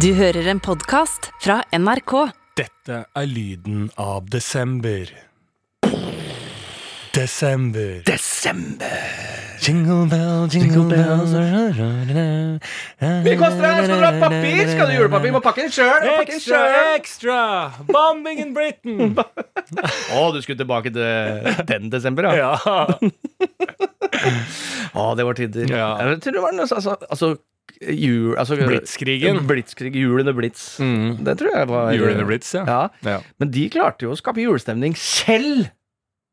Du hører en podkast fra NRK. Dette er lyden av desember. Desember. Desember. Jingle bell, jingle bells Vi koster det? Skal du ha papir? Skal du ha julepapir? Må pakke den sjøl. Extra, extra! Bombing in Britain! Å, du skulle tilbake til den desember, ja? Ja. Å, det var tider. Ja. Jeg tror det var noe altså, altså jul, altså, Blitzkrigen. Blitzkrig, Jul under blitz. Mm. Det tror jeg var Julene Blitz, ja. Ja. ja. Men de klarte jo å skape julestemning selv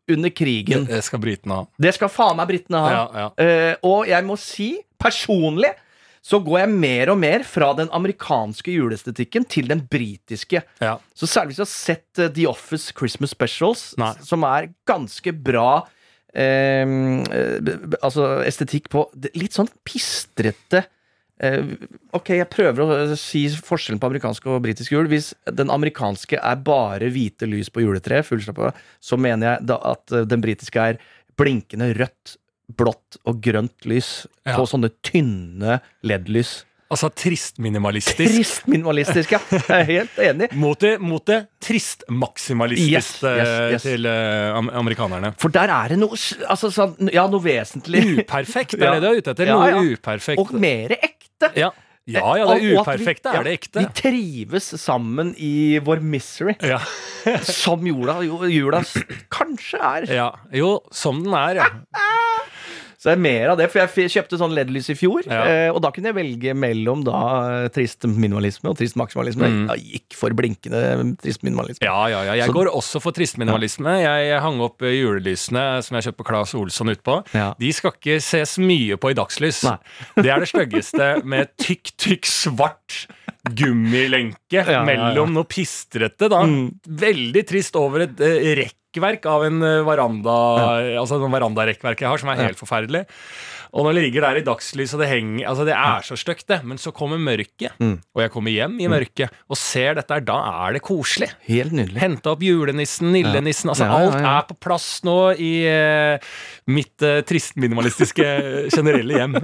under krigen. Det skal britene ha. Det skal faen meg britene ha. Ja, ja. Eh, og jeg må si, personlig, så går jeg mer og mer fra den amerikanske juleestetikken til den britiske. Ja. Så særlig hvis du har sett eh, The Office Christmas Specials, Nei. som er ganske bra eh, altså estetikk på litt sånn pistrete Ok, jeg prøver å eh, si forskjellen på amerikansk og britisk jul. Hvis den amerikanske er bare hvite lys på juletreet, fullstappa, så mener jeg at eh, den britiske er blinkende rødt, blått og grønt lys Ja. på sånne tynne LED-lys. Altså tristminimalistisk. Tristminimalistisk, ja. Jeg er helt enig. Mot det, mot det tristmaksimalistiske Yes, yes, yes. til uh, amerikanerne. For der er det noe altså, sånn, Ja, noe vesentlig. Uperfekt, er Ja. det du er ute etter. Noe ja. uperfekt. Og mer ekte. ja. ja, ja, det uperfekte vi- ja, er det ekte. Vi trives sammen i vår misery, Ja. som jula, jula kanskje er. ja. Jo, som den er, ja. Så det er mer av det, for jeg kjøpte sånn LED-lys i fjor, Ja. eh, og da kunne jeg velge mellom da eh, trist minimalisme og trist maksimalisme. Mm. Jeg gikk for blinkende trist minimalisme. Ja, ja, ja. Jeg Så- går også for trist minimalisme. Jeg, jeg hang opp eh, julelysene som jeg kjøpte på Claes Olsson utpå. Ja. De skal ikke ses mye på i dagslys. Det er det styggeste med tykk, tykk svart gummilenke ja, mellom noe pistrete, da. Mm. Veldig trist over et eh, rekkverk av en veranda ja. Altså noen verandarekkverk jeg har, som er helt forferdelig. Og når det ligger der i dagslys, og det henger Altså, det er så stygt, det. Men så kommer mørket, Mm. og jeg kommer hjem i mørket og ser dette her. Da er det koselig. Helt nydelig. Henta opp julenissen, nillenissen. Altså, Ja, ja, alt er på plass nå i eh, mitt uh, tristminimalistiske generelle hjem.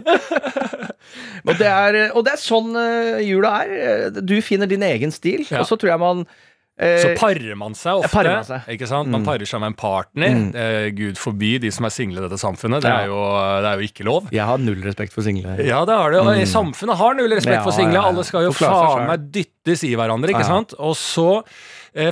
Og det er, og det er sånn uh, jula er. Du finner din egen stil, Ja. og så tror jeg man eh, Så parer man seg ofte. parer man seg. Ikke sant? Man Mm. parer seg med en partner. Eh, Gud forby de som er single i dette samfunnet. Det er jo, det er jo ikke lov. Jeg har null respekt for single. Ja, det har du. Og samfunnet har null respekt Ja, for single. Alle skal jo faen meg dyttes i hverandre, ikke sant? Og så eh,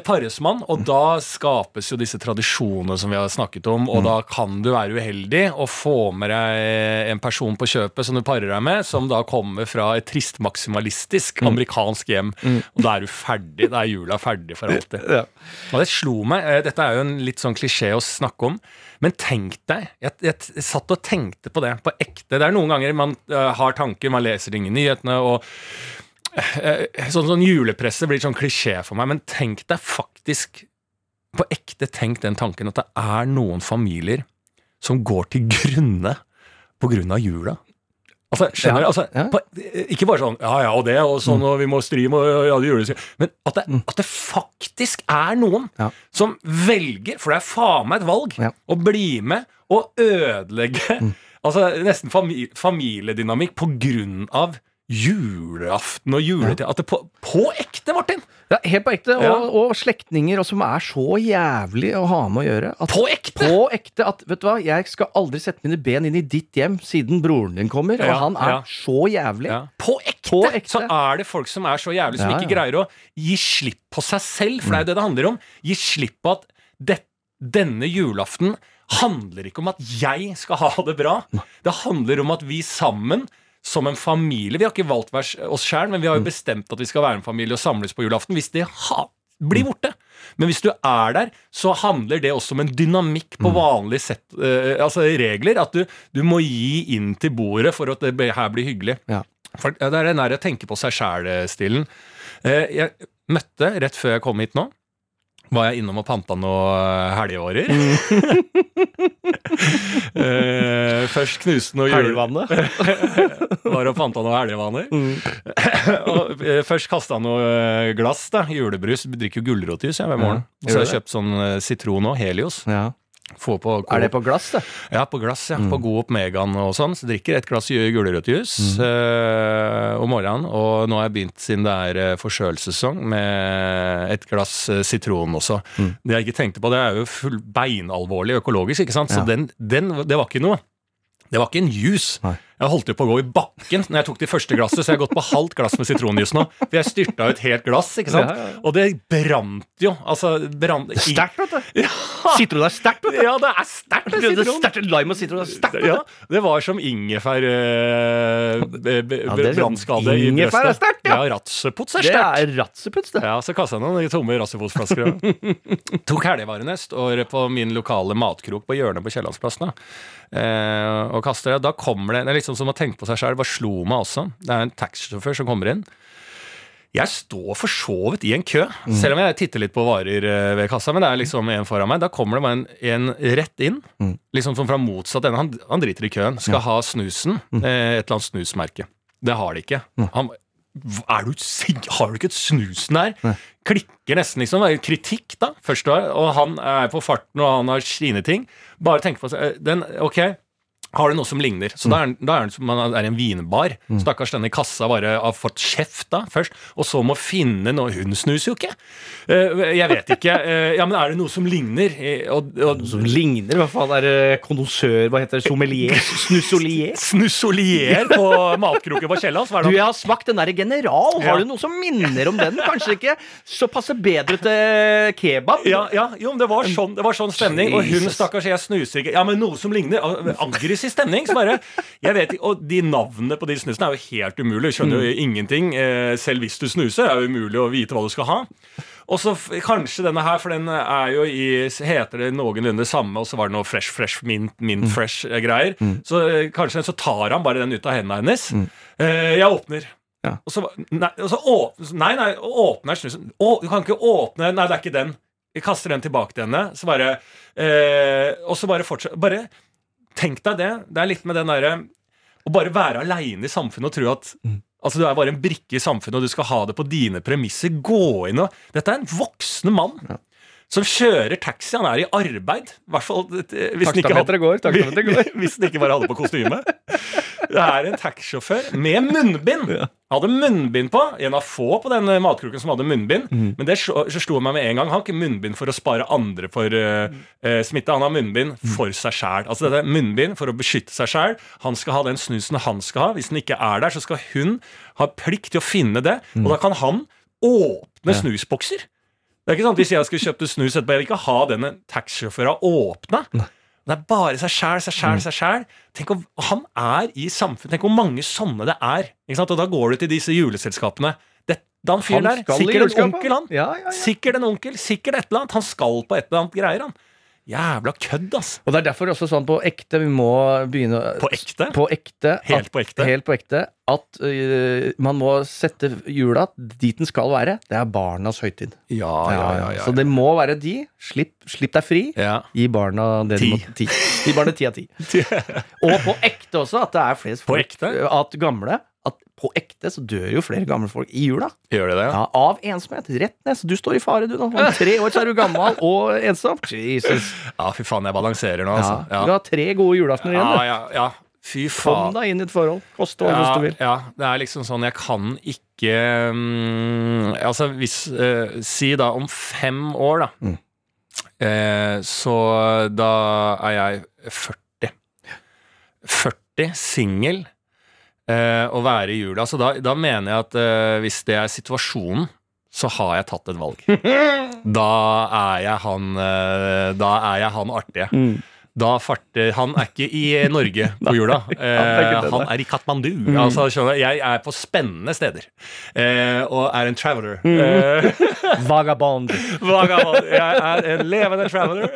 pares man, og da skapes jo disse tradisjonene som vi har snakket om, Mm. og da kan du være uheldig og få med deg en person på kjøpet som du parer deg med, som da kommer fra et trist maksimalistisk Mm. amerikansk hjem, og da er du ferdig. Da er jula ferdig for alltid. Ja. Og det slo meg, eh, dette er jo en litt sånn klisjé å snakke om, men tenk deg, jeg, jeg satt og tenkte på det, på ekte. Det er noen ganger man eh, har tanker, man leser ingen nyhetene, og eh, sånn, sånn julepresse blir sånn klisjé for meg, men tenk deg faktisk, på ekte tenk den tanken at det er noen familier som går til grunne på grunn av jula. Altså, skjønner? Altså, ja. på, ikke bare sånn ja, ja, og det, og sånn, og vi må streame, og ja, det jules Men at det, at det faktisk er noen Ja. som velger, for det er faen meg et valg, Ja. å bli med og ødelegge altså, nesten famili familiedynamikk på grunn av julaften og juletid. At det på, på ekte, Martin! Ja, helt på ekte. Og, Ja. og slektninger og som er så jævlig å ha med å gjøre. At, På ekte! På ekte at, vet du hva, jeg skal aldri sette mine ben inn i ditt hjem siden broren din kommer, Ja, og han er ja. så jævlig. På, ekte, På ekte. så er det folk som er så jævlig som ikke greier å gi slipp på seg selv, for det er jo det det handler om. Gi slipp på at det, denne julaften handler ikke om at jeg skal ha det bra. Det handler om at vi sammen som en familie Vi har ikke valgt oss sjøl, men vi har jo bestemt at vi skal være en familie og samles på julaften. Hvis det ha, blir borte. Men hvis du er der, så handler det også om en dynamikk på vanlige sett, uh, altså regler. At du, du må gi inn til bordet for at det her blir hyggelig. Ja. For ja, Det er den der å tenke på seg sjæl-stilen. Uh, jeg møtte, rett før jeg kom hit nå, var jeg innom og panta noen helgevarer. uh, først knuste noe. Helgevannet. Var og panta noen helgevaner. Mm. uh, først kasta noe eh, glass, da. Julebrus. Drikker jo gulrotjus hver morgen. Og så har jeg kjøpt sånn eh, sitron og Helios. Ja. Er det på glass, det? Ja, på glass, ja. På God Opp-Megan og sånn. Så drikker et glass gu- gulrøttjus Mm. eh, om morgenen. Og nå har jeg begynt, siden det er eh, forkjølelsessesong, med et glass eh, sitron også. Mm. Det jeg ikke tenkte på, det er jo full beinalvorlig økologisk, ikke sant. Så Ja. den, den, det var ikke noe. Det var ikke en juice. Jeg holdt jo på å gå i bakken når jeg tok de første glasset, så jeg har gått på halvt glass med sitronjuice nå. For jeg styrta ut helt glass, ikke sant. Ja, ja, ja. Og det brant jo. Altså, brant Sterkt, vet du. Ja, Sitron er sterkt, vet du. ja, det er sterkt, er sterkt, Lime og sitron er sterkt. Ja, det var som ingefær eh, brannskade i ingefær er sterkt, ja. Ja, ratsepots er sterkt. Det er ratsepots, det. Ja, så kasta jeg noen tomme rassefotsflasker. ja. Tok helgevarenest og på min lokale matkrok på hjørnet på Kiellandsplassen. Eh, og kaster det. Da kommer det Det er sånn som å tenke på seg sjøl. Bare slo meg også. Det er en taxisjåfør som kommer inn. Jeg står for så vidt i en kø, selv om jeg titter litt på varer eh, ved kassa. Men det er liksom en foran meg. Da kommer det bare en, en rett inn, liksom som fra motsatt ende. Han, han driter i køen. Skal ha snusen. Eh, et eller annet snusmerke. Det har de ikke. Han, er du? Har du ikke et snusen der? Klikker nesten, liksom. Det er Kritikk, da. Først og Og han er på farten, og han har sine ting. Bare tenk på den, Ok, har du noe som ligner? Så da er, da er det som man er i en vinbar. Stakkars denne kassa bare har fått kjeft da først, og så må finne noe Hun snuser jo ikke! Uh, jeg vet ikke. Uh, ja, men er det noe som ligner? Og, og, noe Som ligner, hva faen er det? Kondosør, hva heter det? Sommelier? Snusolier? Snusolier på matkroken på Kiellands? Du, jeg har smakt den derre General. Ja. Har du noe som minner om den? Kanskje ikke så passer bedre til kebab? Ja, ja, jo, men det var sånn, det var sånn stemning. Og hun, stakkars, jeg snuser ikke. Ja, men noe som ligner. Aggressiv stemning. Så bare, jeg vet ikke, Og de navnene på de snusene er jo helt umulig. Du skjønner jo ingenting. Eh, selv hvis du snuser, er det umulig å vite hva du skal ha. Og så kanskje denne her, for den er jo i Heter det noenlunde samme, og så var det noe fresh, fresh, mint, mint Fresh-greier. greier. Så eh, kanskje så tar han bare den ut av hendene hennes. Eh, jeg åpner. Ja. Og så, nei, og så åpner, nei, nei, åpner snusen. Å, du kan ikke åpne Nei, det er ikke den. Jeg kaster den tilbake til henne. Så bare eh, Og så bare fortsetter Bare tenk deg det. Det er litt med den derre Å bare være aleine i samfunnet og tro at Altså Du er bare en brikke i samfunnet, og du skal ha det på dine premisser. Gå inn og Dette er en voksen mann som kjører taxi. Han er i arbeid. Hvert fall eh, hvis han ikke går. Taksameteret går. hvis den ikke bare hadde på kostyme. Det er en taxisjåfør med munnbind. Hadde munnbind på. En av få på den matkroken som hadde munnbind. Men det så, så slo meg med en gang. Han har ikke munnbind for å spare andre for uh, smitte. Han har munnbind for seg sjæl. Altså dette er munnbind for å beskytte seg sjæl. Han skal ha den snusen han skal ha. Hvis den ikke er der, så skal hun ha plikt til å finne det. Og da kan han åpne snusbokser. Det er ikke sant, Hvis jeg skulle kjøpt snus etterpå, jeg vil ikke ha denne taxisjåføren åpna. Det er bare seg sjæl, seg sjæl, seg sjæl. Tenk om Han er i samfunnet. Tenk hvor mange sånne det er. Ikke sant? Og da går du til disse juleselskapene. Det, han fyren der, sikkert en onkel, han. Ja, ja, ja. Sikkert en onkel, sikkert et eller annet. Han skal på et eller annet greier, han. Jævla kødd, ass. Og det er derfor også sånn på ekte vi må begynne På ekte? På ekte Helt at, på ekte? Helt på ekte at uh, man må sette jula dit den skal være. Det er barnas høytid. Ja, ja, ja Så det må være de. Slipp, slipp deg fri. ja. Gi barna det Ti. de må Ti. Gi barna ti av ti. Og på ekte også, at det er flest På folk. ekte? At gamle At på ekte så dør jo flere gamle folk i jula. Gjør det det? Ja, Av ensomhet. Rett ned. Så du står i fare, du. da Om tre år så er du gammel og ensom. Jesus. Ja, fy faen, jeg balanserer nå, Ja. altså. Du har tre gode julaftener igjen. ja, ja, ja. Fy Kom faen. deg inn i et forhold. Koste hva Ja, du vil. ja, det er liksom sånn Jeg kan ikke um, Altså hvis uh, Si da om fem år, da. Mm. Uh, så da er jeg 40. 40, singel, eh, å være i jula. Så da, da mener jeg at eh, hvis det er situasjonen, så har jeg tatt et valg. Da er jeg han eh, Da er jeg han artige. Mm. Da farter Han er ikke i Norge på jula. Eh, han er i Katmandu. Altså, skjønner jeg er på spennende steder. Eh, og er en traveler. Eh, Vagabond. Vagabond. Jeg er en levende traveler.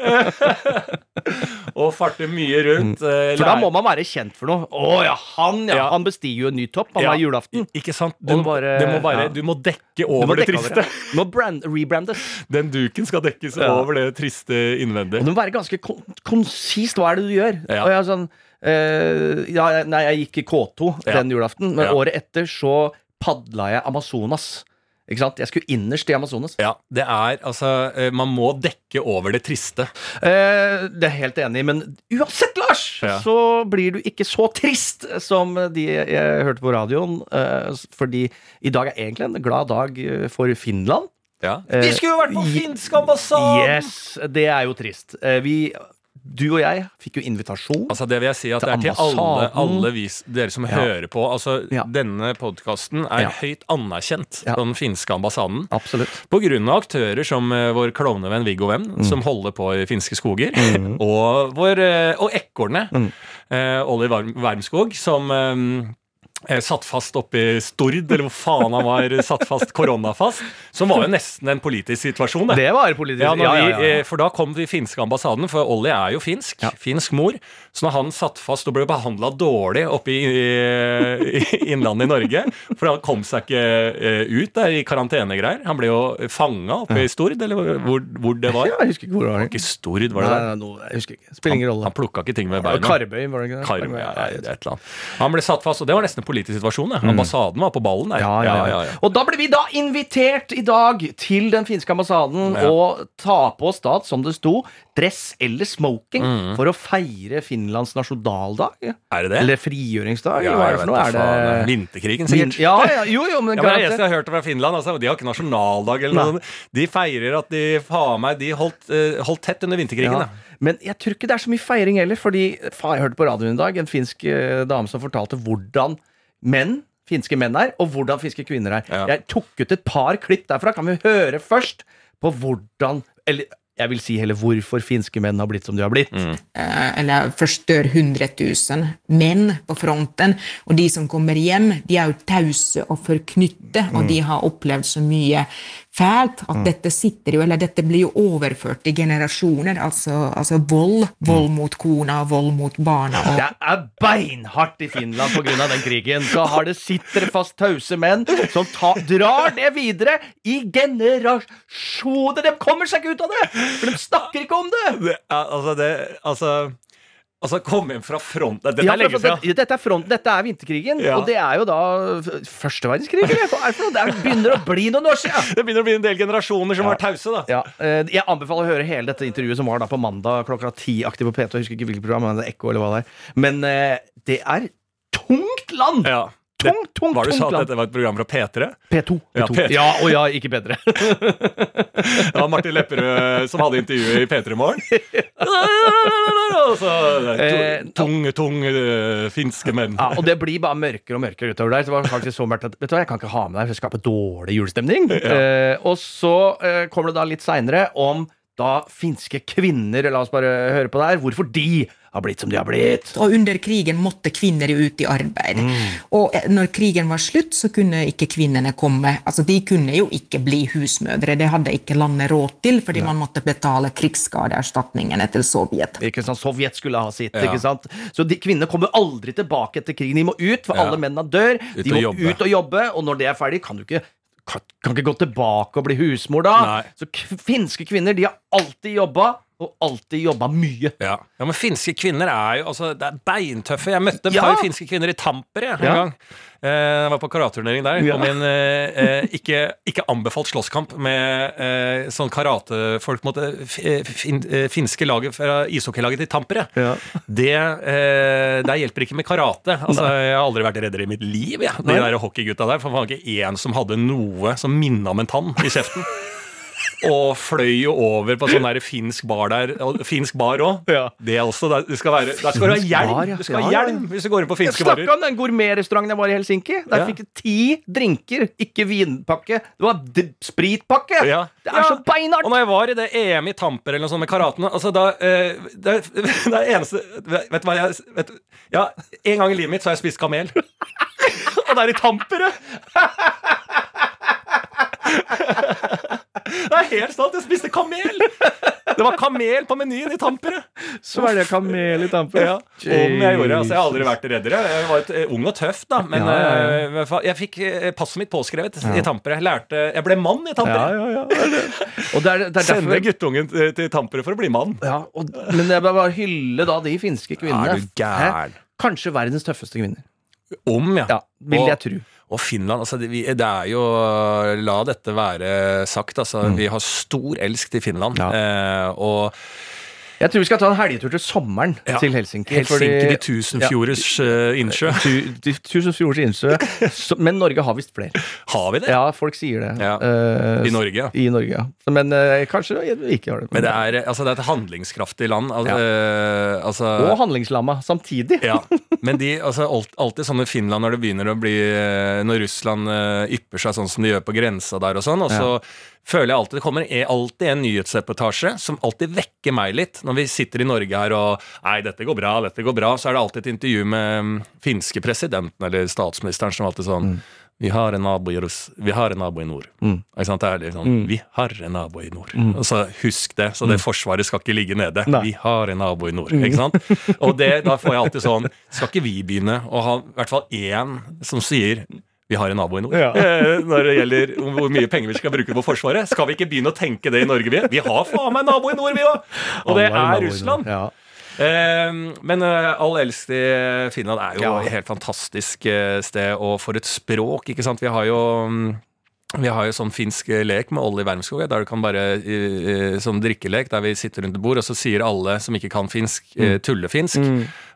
og farter mye rundt. eh, For da må man være kjent for noe. Å ja, han ja. Ja. Han bestiger jo en ny topp. Han Ja. har julaften. Ikke sant? Du, bare- du, må bare, du må dekke over må det triste. Du Må brand, rebrandes. Den duken skal dekkes over det triste innvendig. Og du må være ganske kon konsist. Hva er det du gjør? Ja. Og jeg er sånn eh, ja, Nei, jeg gikk i K2 Ja. den julaften, men året etter så padla jeg Amazonas. Ikke sant? Jeg skulle innerst i Amazonas. Ja, det er altså eh, Man må dekke over det triste. Eh, det er jeg helt enig i, men uansett, Lars, Ja. så blir du ikke så trist som de jeg hørte på radioen. Eh, fordi i dag er egentlig en glad dag eh, for Finland. Ja. Eh, Vi skulle jo vært på finsk ambassade! Yes, det er jo trist. Eh, vi, du og jeg fikk jo invitasjon. Altså Det vil jeg si at det er til alle, alle vis, dere som Ja. hører på. Altså Ja. Denne podkasten er Ja. høyt anerkjent på den finske ambassaden. Absolutt. På grunn av aktører som eh, vår klovnevenn Viggo Venn, Mm. som holder på i finske skoger, og, vår, eh, og ekornet Mm. eh, Olli Wermskog, som eh, satt fast oppe i Stord, eller hvor faen han var satt fast, koronafast, som var jo nesten en politisk situasjon. det. Det var politisk. Ja, ja, ja, ja. eh, For da kom de finske ambassaden, for Olli er jo finsk. Finsk mor. Så når han satt fast og ble behandla dårlig oppe i, i, i innlandet i Norge For han kom seg ikke eh, ut der i karantenegreier. Han ble jo fanga oppe i Stord, eller hvor, hvor det var. Ja, jeg husker ikke hvor det var. Ikke Stord, var det der? nei, nå- jeg husker ikke. Spiller ingen rolle. Han plukka ikke ting med beina. Karbøy, var det ikke det? Karbøy, ja, et eller annet. Han ble satt fast, og det var nesten en politisk situasjon. Ja. Ambassaden var på ballen der. Ja, ja, ja. Og da ble vi da invitert i dag til den finske ambassaden og ta på oss da, som det sto, dress eller smoking for å feire Finlands nasjonaldag. Er det det? Eller frigjøringsdag, ja, eller hva er det for noe? Er det Vinterkrigen, sikkert. Ja, ja, jo, jo, men Ja, men jeg har hørt fra Finland, altså, de har ikke nasjonaldag eller noe De feirer at de faen meg De holdt, uh, holdt tett under vinterkrigen. Ja. Men jeg tror ikke det er så mye feiring heller, fordi faen, jeg hørte på radioen i dag en finsk uh, dame som fortalte hvordan menn finske menn er, og hvordan finske kvinner er. Ja. Jeg tok ut et par klipp derfra. Kan vi høre først på hvordan Eller jeg vil si heller hvorfor finske menn har blitt som de har blitt. eh, eller forstør 100 000 menn på fronten. og de som kommer hjem, de er jo tause og forknytte, og de har opplevd så mye fælt at dette sitter jo, eller dette blir jo overført i generasjoner. Altså, altså vold. Vold mot kona, vold mot barna. Og Det er beinhardt i Finland pga. den krigen. Så har det sitter fast tause menn som ta, drar det videre i generasjoner. De kommer seg ikke ut av det! For de snakker ikke om det! Det, altså, det Altså Altså, komme hjem fra front Dette Ja, er lenge siden. Ja. dette er fronten, dette er vinterkrigen, Ja. og det er jo da første verdenskrig. er det er- begynner å bli noen år siden. Det begynner å bli en del generasjoner som Ja. var tause, da. Ja, eh, jeg anbefaler å høre hele dette intervjuet som var da på mandag klokka ti-aktig på P2. Jeg husker ikke hvilket program, men det er Ekko eller hva det er. Men eh, det er tungt land! Ja. Tungt, tungt, Var det du sa at dette var et program fra P3? P2. Ja, P2. P2. ja, og ja, ikke P3. Det var Martin Lepperød som hadde intervjuet i P3 Morgen. Og tunge Eh, tung, tung, tung eh, finske menn. Ja, og det blir bare mørkere og mørkere utover der. Så var det faktisk så mørkt at Vet du hva, jeg kan ikke ha med deg, for det skaper dårlig julestemning. Eh, og så eh, kommer det da litt seinere om da finske kvinner, la oss bare høre på det her, hvorfor de har blitt som de har blitt. og under krigen måtte kvinner jo ut i arbeid. Og eh, når krigen var slutt, så kunne ikke kvinnene komme. Altså, De kunne jo ikke bli husmødre, det hadde ikke landet råd til, fordi man måtte betale krigsskadeerstatningene til Sovjet. Ikke sant? Sovjet skulle ha sitt. Ja. ikke sant? Så de Kvinnene kommer aldri tilbake etter krigen. De må ut, for Ja. alle mennene dør. Ut de må jobbe. ut og jobbe, og når det er ferdig, kan du ikke kan, kan ikke gå tilbake og bli husmor da. Nei. Så k finske kvinner de har alltid jobba, og alltid jobba mye. Ja. ja, men finske kvinner er jo altså, det er beintøffe. Jeg møtte et Ja. par finske kvinner i Tampere en Ja. gang. Eh, jeg var på karateturnering der. Ja. Kom min eh, eh, ikke, ikke anbefalt slåsskamp med eh, sånn karatefolk mot det fin, eh, finske laget fra ishockeylaget til Tampere. Det, eh, der hjelper ikke med karate. Altså, jeg har aldri vært reddere i mitt liv. Ja. De der hockeygutta der. For det var ikke én som hadde noe som minna om en tann i kjeften. Og fløy jo over på sånn der finsk bar der. Og finsk bar òg. Ja. Det også, der, det skal være, der skal du ha hjelm! bar, ja. Du skal ha hjelm hvis du går inn på finske finske snakka barer. om den gourmetrestauranten jeg var i Helsinki. Der Ja. fikk jeg ti drinker, ikke vinpakke. Det var spritpakke! Ja. Det er så beinhardt! Og når jeg var i det EM i Tamper eller noe sånt med karaten altså da, eh, det, det eneste Vet du hva jeg vet, Ja, En gang i livet mitt så har jeg spist kamel. Og det er i Tampere! Det er helt sant! Jeg spiste kamel! Det var kamel på menyen i Tampere. Så er det kamel i Tampere. Ja, om jeg gjorde. Altså, jeg har aldri vært reddere. Jeg var et, eh, ung og tøff, da. Men Ja, ja, eh, jeg fikk eh, passet mitt påskrevet i Tampere. Jeg lærte Jeg ble mann i Tampere. Ja, ja, ja. det er. Og det er, det er Sende derfor guttungen til, Tampere for å bli mann. ja, og, Men jeg bare hylle da de finske kvinnene. Er du gæren? Kanskje verdens tøffeste kvinner. Om, ja. Ja, vil jeg tro. Og Finland, altså det, det er jo La dette være sagt, altså. Vi har stor elsk til Finland. Ja. Eh, og Jeg tror vi skal ta en helgetur til sommeren Ja. til Helsinki. Helsinki, fordi- de tusenfjorders eh, innsjø. Tu- de tusenfjorders innsjø. Så- Men Norge har visst flere. Har vi det? Ja, folk sier det. Ja. Uh, I Norge, ja. I Norge, ja. Men uh, kanskje ikke har det. Men det er, altså, det er et handlingskraftig land. Altså, altså, Og handlingslamma samtidig. ja. Men de, altså, alt, alltid sånn i Finland når det begynner å bli Når Russland ypper seg sånn som de gjør på grensa der og sånn, og så føler jeg alltid det kommer er alltid en nyhetsreportasje som alltid vekker meg litt. Når vi sitter i Norge her og Nei, dette går bra, dette går bra. Så er det alltid et intervju med um, finske presidenten eller statsministeren som alltid sånn vi har, en nabo i Russ vi har en nabo i nord. Ikke sant? Det er litt sånn, Vi har en nabo i nord. Og så Husk det, så det forsvaret skal ikke ligge nede. Nei. Vi har en nabo i nord. Ikke sant? Og det, da får jeg alltid sånn Skal ikke vi begynne å ha i hvert fall én som sier vi har en nabo i nord. Ja. Eh, Når det gjelder hvor mye penger vi skal bruke på Forsvaret. Skal vi ikke begynne å tenke det i Norge, vi? Vi har faen meg nabo i nord, vi òg! Og det er Russland. Ja. Eh, men eh, all eldst i Finland er jo et helt fantastisk sted, og for et språk, ikke sant. Vi har jo mm, vi har jo sånn finsk lek med Olli Wermskog, der du kan bare Sånn drikkelek der vi sitter rundt et bord, og så sier alle som ikke kan finsk, eh, tullefinsk.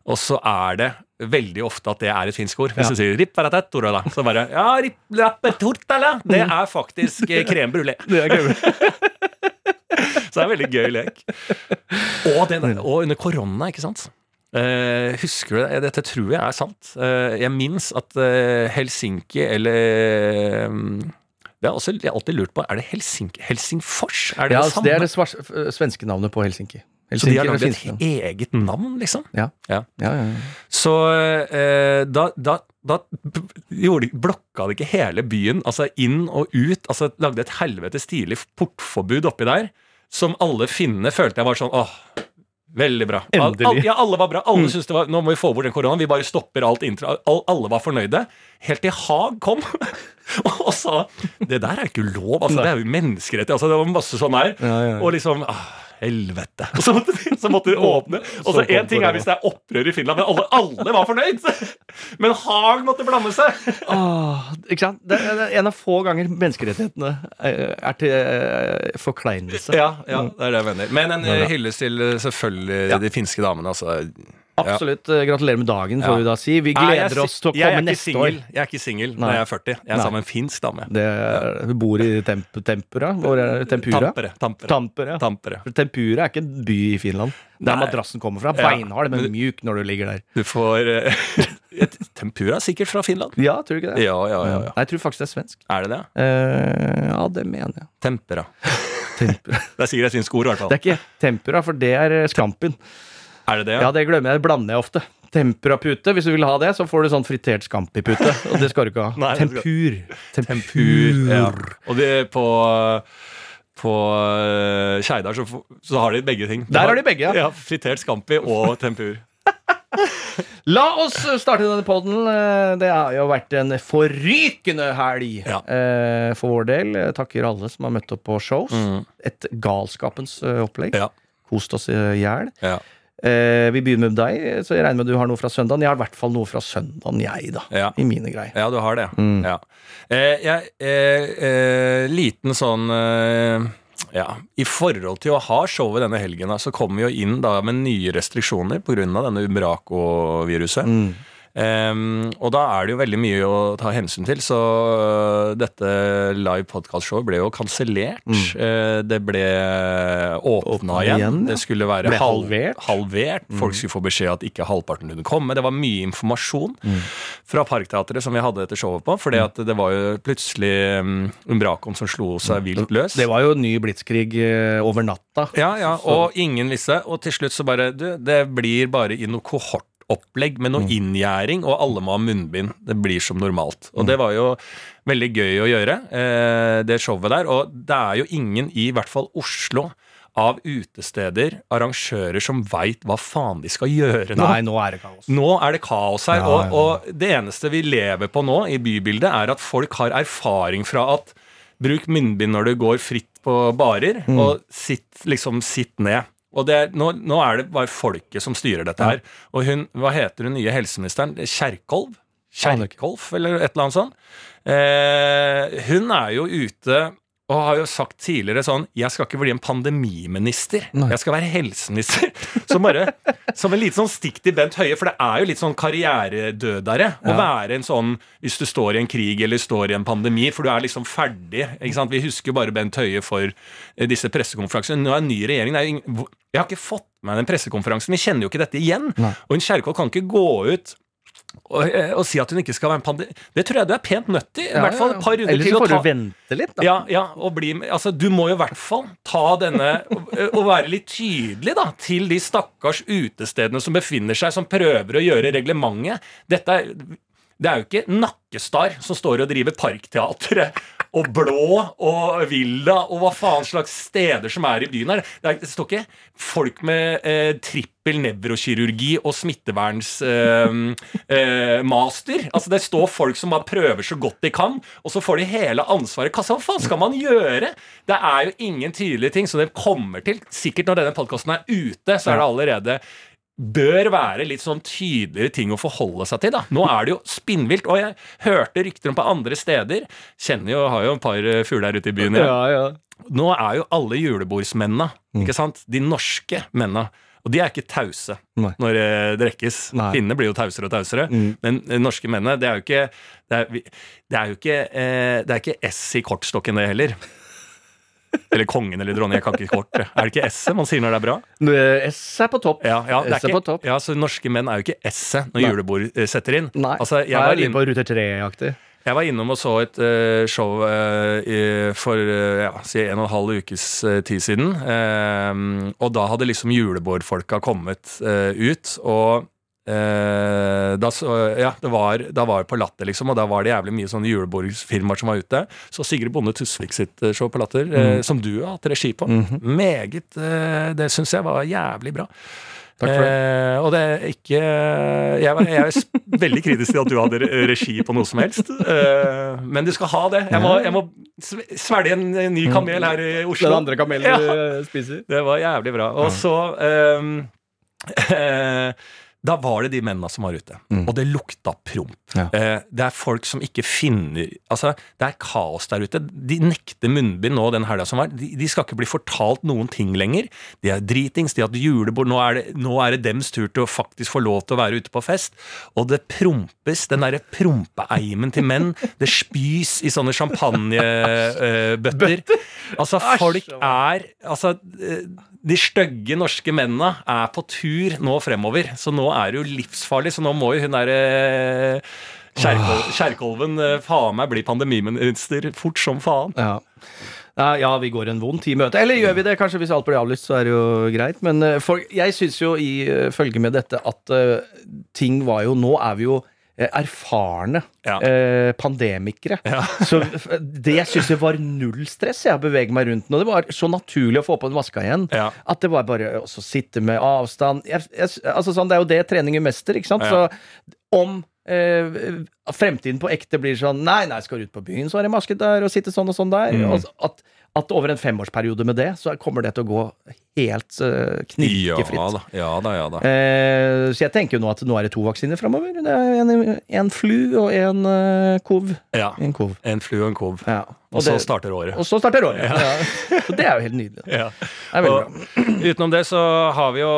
Og så er det veldig ofte at det er et finsk ord. Hvis Ja. du sier ripparatattorala, så bare Ja, ripplappetortala! Det er faktisk eh, brulé. Det er. Så det er en veldig gøy lek. Og, den, og under korona, ikke sant? Uh, husker du det? Dette tror jeg er sant. Uh, jeg minnes at uh, Helsinki eller um, Det er også jeg har alltid lurt på. Er det Helsinki? Helsingfors? Er det Ja, det altså, det er det svenske navnet på Helsinki. Så de har laget lagd et eget navn, liksom? Ja. Ja. Ja, ja. Så eh, da, da, da gjorde, de- blokka de ikke hele byen, altså inn og ut. altså Lagde et helvete stilig portforbud oppi der, som alle finnene følte jeg var sånn åh, veldig bra. Endelig. Al, ja, alle var bra. Alle syntes det var, Nå må vi få bort den koronaen. Vi bare stopper alt intro. Al, alle var fornøyde. Helt til Haag kom og sa det der er ikke lov. altså Det er jo menneskerettighet. altså Det var masse sånn her. Ja, ja, ja. Og liksom ah, Helvete. Og så måtte, vi- så måtte de åpne. Og så én ting er hvis det er opprør i Finland, men alle, alle var fornøyd! Men Haag måtte blande seg. Åh, ikke sant? Det er en av få ganger menneskerettighetene er er til eh, forkleinelse. Ja, ja, det er det jeg mener. Men en eh, hyllest til eh, selvfølgelig de finske damene. Altså. Absolutt. eh, Gratulerer med dagen, får vi da si. Vi Nei, jeg er gleder oss til å komme neste single. år. Jeg er ikke singel når jeg er 40. Jeg er Nei. sammen med en finsk dame. Det vi bor i temp Tempura. Er? Tempura? Tampere. Tampere. Tampere. Tampere. Tempura er ikke en by i Finland. Der Nei. madrassen kommer fra. Beinhard, men mjuk når du ligger der. Du får eh, Tempura er sikkert fra Finland. Ja, tror du ikke det? Ja, ja, ja. ja. Nei, jeg tror faktisk det er svensk. Er det det? Eh, ja, det mener jeg. Tempera. Tempura. Det er sikkert et finsk ord, i hvert Det er ikke tempura, for det er skampen. Er det det? Ja, det glemmer jeg. Det blander jeg ofte. Tempurapute. Hvis du vil ha det, så får du sånn fritert scampi-pute. Og det skal du ikke ha. Nei, Tempur. Tempur. Tempur. Ja. Og det på på Skeidar så, så har de begge ting. Der har de begge, ja. ja. Fritert scampi og tempur. La oss starte denne podden. Eh, Det har jo vært en forrykende helg Ja. eh, for vår del. Jeg takker alle som har møtt opp på shows. Et galskapens eh, opplegg. Mm. Ja. Kost oss i hjel. Ja. Eh, vi begynner med deg, så jeg regner med du har noe fra søndagen. Jeg har i hvert fall noe fra søndagen, jeg, da. Ja. I mine greier. Ja, du har det. Mm. Ja. Eh, jeg, eh, eh, liten sånn eh, ja, I forhold til å ha showet denne helgen, så kommer vi jo inn da med nye restriksjoner pga. denne Umbraco-viruset. Mm. Ehm, og da er det jo veldig mye å ta hensyn til, så øh, dette live podcast-showet ble jo kansellert. Eh, det ble åpna Mm. Igjen. igjen. Det skulle være Ble halvert. halvert. Mm. Folk skulle få beskjed at ikke halvparten kunne komme. Det var mye informasjon Mm. fra Parkteatret som vi hadde dette showet på, fordi at det var jo plutselig um, Umbracoen som slo seg vilt løs. Mm. Det var jo ny blitskrig eh, over natta. Ja, ja, og ingen visste. Og til slutt så bare Du, det blir bare i noe kohortopplegg med noe inngjerding, og alle må ha munnbind. Det blir som normalt. Og det var jo veldig gøy å gjøre, eh, det showet der. Og det er jo ingen i hvert fall Oslo av utesteder, arrangører, som veit hva faen de skal gjøre nå. Nei, nå er det kaos. Nå er det kaos her, Ja, og, ja, og det eneste vi lever på nå i bybildet, er at folk har erfaring fra at bruk munnbind når du går fritt på barer, Mm. og sitt, liksom sitt ned. Og det nå, nå er det bare folket som styrer dette her. Og hun, hva heter hun nye helseministeren? Kjerkolv? Kjerkolf, eller et eller annet sånt. Eh, hun er jo ute og har jo sagt tidligere sånn Jeg skal ikke bli en pandemiminister. Nei. Jeg skal være helseminister. Så bare Som en liten sånn stikk til Bent Høie, for det er jo litt sånn karrieredødere å være en sånn hvis du står i en krig eller står i en pandemi, for du er liksom ferdig. ikke sant? Vi husker jo bare Bent Høie for eh, disse pressekonferansene. Nå er en ny regjering. Det er jo jeg har ikke fått med den pressekonferansen. Vi kjenner jo ikke dette igjen. Nei. Og en Kjerkol kan ikke gå ut eh, si at hun ikke skal være en pandemi... Det tror jeg du er pent nødt til. I hvert fall et par runder Ellers til. så får du vente litt, da. ja, ja, og bli Altså, du må jo i hvert fall ta denne og, og være litt tydelig, da, til de stakkars utestedene som befinner seg, som prøver å gjøre reglementet. Dette er det er jo ikke Nakkestar som står og driver Parkteatret og Blå og Villa og hva faen slags steder som er i byen her. Det, er, det står ikke folk med eh, trippel nevrokirurgi og smittevernsmaster. Eh, master. altså Det står folk som bare prøver så godt de kan, og så får de hele ansvaret i kassa. Hva faen skal man gjøre? Det er jo ingen tydelige ting, så det kommer til Sikkert når denne podkasten er ute, så er det allerede bør være litt sånn tydeligere ting å forholde seg til. da. Nå er det jo spinnvilt, og jeg hørte rykter om på andre steder. Kjenner jo, har jo en par eh, fugler ute i byen. Ja. Ja, ja. Nå er jo alle julebordsmennene, ikke sant? de norske mennene, og de er ikke tause Nei. når det drikkes. Finnene blir jo tausere og tausere. Mm. Men norske mennene, det er jo ikke Det er, det er jo ikke eh, Det er ikke S i kortstokken, det heller. Eller kongen eller dronning. Jeg kan ikke kort. Er det ikke S-et man sier når det er bra? Men S er på topp. Ja, ja, S er på topp. ja, så norske menn er jo ikke S-et når julebord eh, setter inn. Nei. Altså, jeg, er litt på Rute 3-aktig. jeg var innom og så et uh, show uh, i, for uh, ja, si en og en halv ukes eh, tid siden. Eh, og da hadde liksom julebordfolka kommet eh, ut, og eh, da, så, ja, det var, da var jeg på Latter, liksom, og da var det jævlig mye sånne julebordsfirmaer som var ute. Så Sigrid Bonde Tusvik sitt eh, show på Latter, mm. uh, som du har hatt regi på. Mhm. Meget uh, Det syns jeg var jævlig bra. Takk for det. Eh, og det er ikke Jeg, var- jeg er veldig kritisk til at du hadde regi på noe som helst. Eh, men du skal ha det. Jeg må, jeg må svelge en, ny kamel her i Oslo. Den andre kamelen Ja. du spiser. Det var jævlig bra. Og så eh, Da var det de mennene som var ute. Mm. Og det lukta promp. Ja. Eh, det er folk som ikke finner Altså, det er kaos der ute. De nekter munnbind nå den helga som var. De, de skal ikke bli fortalt noen ting lenger. De er dritings, de har hatt julebord. Nå er, det, nå er det dems tur til å faktisk få lov til å være ute på fest. Og det prompes. Den derre prompeeimen til menn. Det spys i sånne champagnebøtter. altså, folk er Altså, eh, de stygge norske mennene er på tur nå fremover. Så nå er det jo livsfarlig. Så nå må jo hun derre Kjerkol, Kjerkolven eh, faen meg blir pandemiminister fort som faen. Ja. Ja, vi går en vond tid i møte. Eller gjør vi det? Kanskje hvis alt blir avlyst, så er det jo greit. Men eh, for, jeg syns jo i uh, følge med dette at uh, ting var jo Nå er vi jo eh, erfarne Ja. eh, pandemikere. Ja. Så det jeg syns var null stress jeg beveger bevege meg rundt nå. Det var så naturlig å få på en maska igjen. Ja. At det var bare å sitte med avstand jeg, jeg, altså sånn, Det er jo det trening gjør mester, ikke sant? Så om eh, fremtiden på ekte blir sånn Nei, nei, skal du ut på byen, så er det maske der, og sitte sånn og sånn der. Mm. Og at, at over en femårsperiode med det, så kommer det til å gå helt uh, Ja da, ja da. ja da. Eh, så jeg tenker jo nå at nå er det to vaksiner framover. Det er en, en flu og en uh, kov. Ja. En kov. En flu og en kov. Ja. Og så det- starter året. og så starter året. Ja. Så det er jo helt nydelig. Ja. er Og bra. utenom det så har vi jo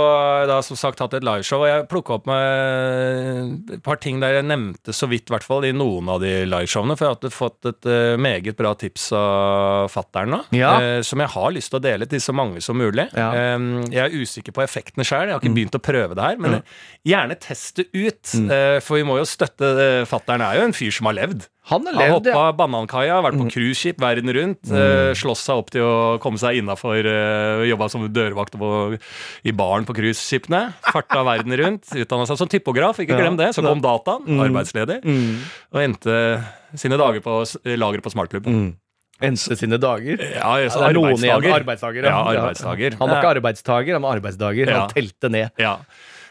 da som sagt hatt et liveshow, og jeg plukka opp med et par ting der jeg nevnte så vidt, i hvert fall i noen av de liveshowene, for jeg har fått et eh, meget bra tips av fattern nå, Ja. eh, som jeg har lyst til å dele til så mange som mulig. Ja. Eh, jeg er usikker på effektene sjøl, jeg har ikke begynt å prøve det her, men gjerne test det ut, eh, for vi må jo støtte uh, Fattern er jo en fyr som har levd. Han har levd, hoppa ja. banankaia, vært på cruiseskip verden rundt. eh, slåss seg opp til å komme seg innafor. Uh, Jobba som dørvakt på, i baren på cruiseskipene. Farta verden rundt. Utdanna seg som typograf, ikke Ja. glem det. Så kom dataen, arbeidsledig. Mm. Og endte sine dager på lageret på Smartklubben. Mm. Endte sine dager. Ja, Ja, igjen. arbeidsdager. Arbeidsdager. Ja, arbeidsdager. Han var ikke arbeidstager, han var arbeidsdager. Ja. Han telte ned. Ja.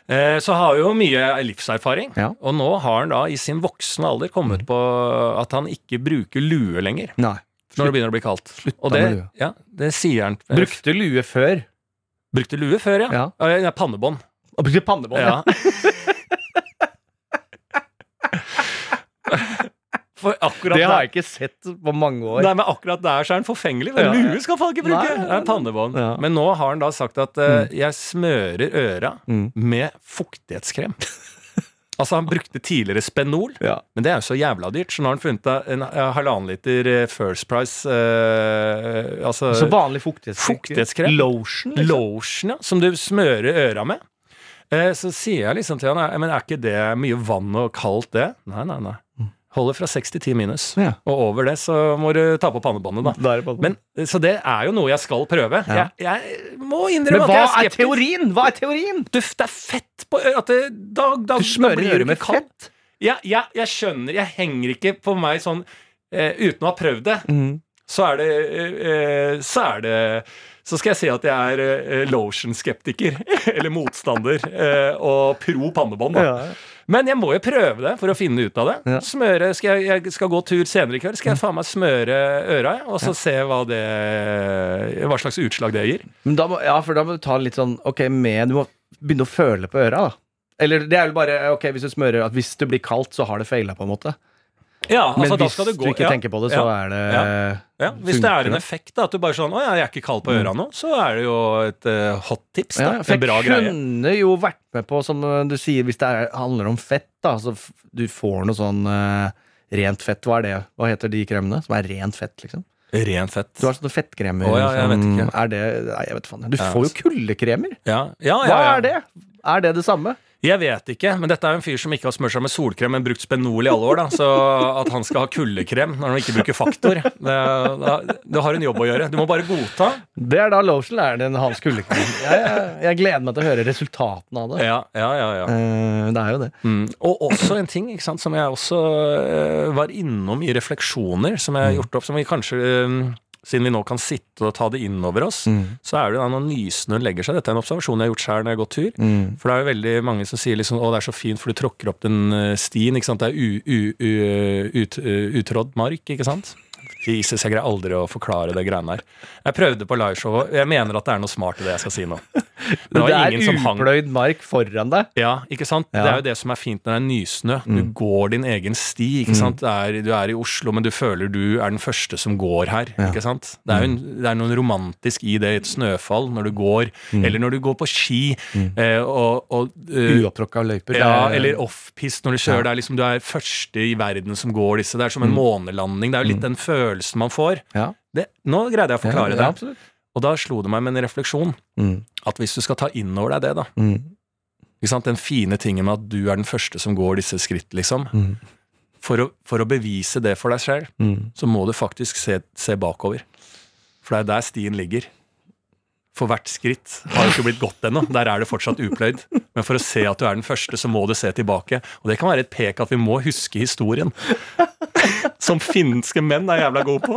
Eh, Så har jo mye livserfaring, Ja. og nå har han da i sin voksne alder kommet på at han ikke bruker lue lenger. Nei. Når det begynner å bli kaldt. Slutta Og det, med lue. ja, det sier han. Brukte lue før. Brukte lue før, ja. Ja. ja. ja pannebånd. Og brukte pannebånd. Ja. For akkurat Det har jeg ikke sett på mange år. Nei, men akkurat der så er den forfengelig. For Ja, lue skal folk ikke bruke. Nei, Det er pannebånd. Ja. Men nå har han da sagt at eh, jeg smører øra Mm. med fuktighetskrem. altså, han brukte tidligere Spenol, Ja. men det er jo så jævla dyrt. Så nå har han funnet en eh, halvannen liter eh, First Price uh, Altså Så vanlig fuktighetskrem. Fuktighetskrem. Lotion. Liksom. lotion, ja, som du smører øra med. Uh, så sier jeg liksom til han Men er ikke det mye vann og kaldt, det? Nei, nei, nei. Holder fra 6 til 10 minus. Ja. Og over det så må du ta på pannebåndet, da. Er det Men, så det er jo noe jeg skal prøve. Ja. Jeg, jeg må Men innrømme hva at er jeg er skeptisk. teorien? Hva er teorien? Duft er fett på øret. Da, da, Du smører øret med kaldt. fett? Ja, ja, jeg skjønner. Jeg henger ikke på meg sånn eh, uten å ha prøvd det. Mm. Så er det eh, eh, Så er det så skal jeg si at jeg er eh, lotion-skeptiker, eller motstander, eh, og pro pannebånd. Da. Ja. Men jeg må jo prøve det for å finne ut av det. Ja. Smøre, skal jeg, jeg skal gå tur senere i kveld, skal jeg faen meg smøre øra, og så se hva, det, hva slags utslag det gir. Må, ja, for da må du ta litt sånn Ok, med Du må begynne å føle på øra, da. Eller det er jo bare Ok, hvis du smører at hvis det blir kaldt, så har det feila, på en måte. Ja, Men altså, da hvis du ikke tenker på det, så er det Ja, Hvis det er en effekt, da, at du bare sånn Å ja, jeg er ikke kald på øra nå, så er det jo et uh, hot tips. Da. Ja, for en bra jeg kunne jo vært med på, som uh, du sier, hvis det er, handler om fett, da, så du får noe sånn uh, rent fett. Hva er det? Hva heter de kremene? Som er rent fett, liksom? Ren fett. Du har sånne fettkremer. Oh, ja, jeg vet ikke. Er det Nei, jeg vet faen. Du får jo kuldekremer. Ja, ja, ja, Hva er det? Er det det samme? Jeg vet ikke, men dette er jo en fyr som ikke har smurt seg med solkrem, men brukt Spenol i alle år. da Så at han skal ha kuldekrem når han ikke bruker faktor det, det, har en jobb å gjøre. Du må bare godta. Det er da lotion er den hans kuldekrem. Jeg, jeg, jeg gleder meg til å høre resultatene av det. Ja, ja, ja, ja. Eh, det er jo det. Mm. Og også en ting sant, som jeg også eh, var innom i refleksjoner, som jeg har gjort opp, som vi kanskje eh, siden vi nå kan sitte og ta det inn over oss, så er det da når nysnø legger seg Dette er en observasjon jeg har gjort sjøl når jeg har gått tur. Mm. For det er jo veldig mange som sier liksom, å det er så fint, for du tråkker opp den eh, stien. ikke sant? Det er u, u, u, ut, uh, utrådd mark, ikke sant? Jesus, jeg greier aldri å forklare det greiene her. Jeg prøvde på liveshowet. Jeg mener at det er noe smart i det jeg skal si nå. Det Men det er upløyd mark foran deg. ja, ikke sant? Ja. Det er jo det som er fint når det er nysnø. Du går din egen sti. ikke sant? Det er, du er i Oslo, men du føler du er den første som går her. ikke sant? Det er en, det er noe romantisk i det i et snøfall, når du går, eller når du går på ski. eh, og, og uh, Uopptråkka løyper. ja, er- eller offpist når du kjører. Det er liksom Du er første i verden som går disse. Det er som en månelanding. Det er jo litt den følelsen man får. ja. Det, nå greide jeg å forklare ja, det. Og da slo det meg med en refleksjon Mm. at hvis du skal ta inn over deg det, da Mm. Den fine tingen med at du er den første som går disse skritt, liksom. Mm. For, å, for å bevise det for deg selv, Mm. så må du faktisk se, se bakover. For det er der stien ligger. For hvert skritt har jo ikke blitt gått ennå. Der er det fortsatt upløyd. Men for å se at du er den første, så må du se tilbake. Og det kan være et pek at vi må huske historien. Som finske menn er jævla gode på.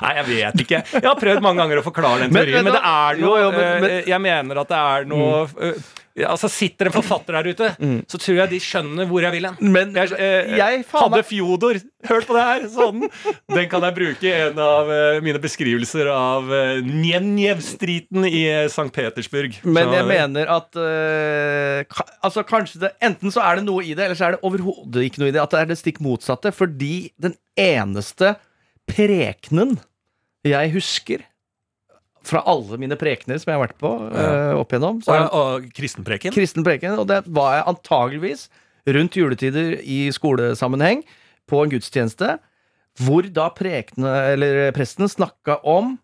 Nei, jeg vet ikke. Jeg har prøvd mange ganger å forklare den teorien, men men, det er noe jo, jo, men- men- eh, Jeg mener at det er noe eh, Altså Sitter en forfatter der ute, så tror jeg de skjønner hvor jeg vil hen. Men Jeg, eh, jeg hadde Fjodor hørt på det her, sånn Den kan jeg bruke i en av eh, mine beskrivelser av eh, Njenjev-striden i eh, St. Petersburg. Men jeg mener at øh, ka, Altså kanskje det Enten så er det noe i det, eller så er det overhodet ikke noe i det. At det er det stikk motsatte. Fordi den eneste prekenen jeg husker fra alle mine prekener som jeg har vært på øh, opp igjennom, så og, og kristenpreken. Kristenpreken. og det var jeg antageligvis rundt juletider i skolesammenheng på en gudstjeneste, hvor da prekene, eller presten snakka om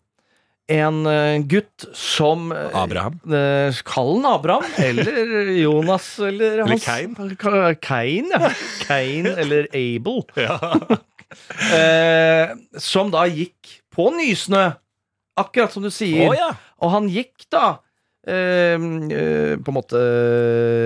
en eh, gutt som eh, Abraham. eh, Kall han Abraham, eller Jonas, eller, Eller hans- Cain. Ka- Cain, ja. Cain eller Abel. Ja. Eh, som da gikk på Nysnø, akkurat som du sier. Å ja. Og han gikk da eh, eh, på en måte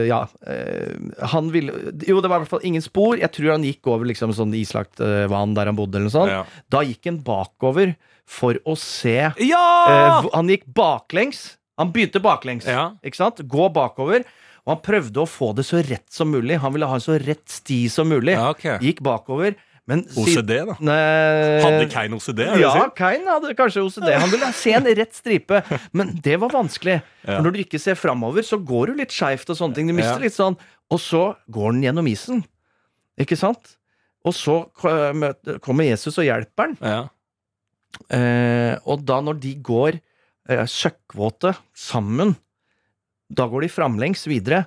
Ja. eh, han ville Jo, det var i hvert fall ingen spor. Jeg tror han gikk over liksom sånn islagt eh, vann der han bodde, eller noe sånt. Ja. Da gikk han bakover for å se ja! Han gikk baklengs. Han begynte baklengs, Ja. ikke sant? Gå bakover. Og han prøvde å få det så rett som mulig. Han ville ha en så rett sti som mulig. Ja, ok. Gikk bakover. Men OCD, da. Nei, Hadde Kein OCD? er det ja, du Kein hadde kanskje OCD. Han ville se en rett stripe, men det var vanskelig. Ja. For når du ikke ser framover, så går du litt skeivt og sånne ting. Du mister Ja. litt sånn Og så går den gjennom isen. Ikke sant? Og så kommer Jesus og hjelper den. Ja. Eh, og da når de går eh, søkkvåte sammen, da går de framlengs videre.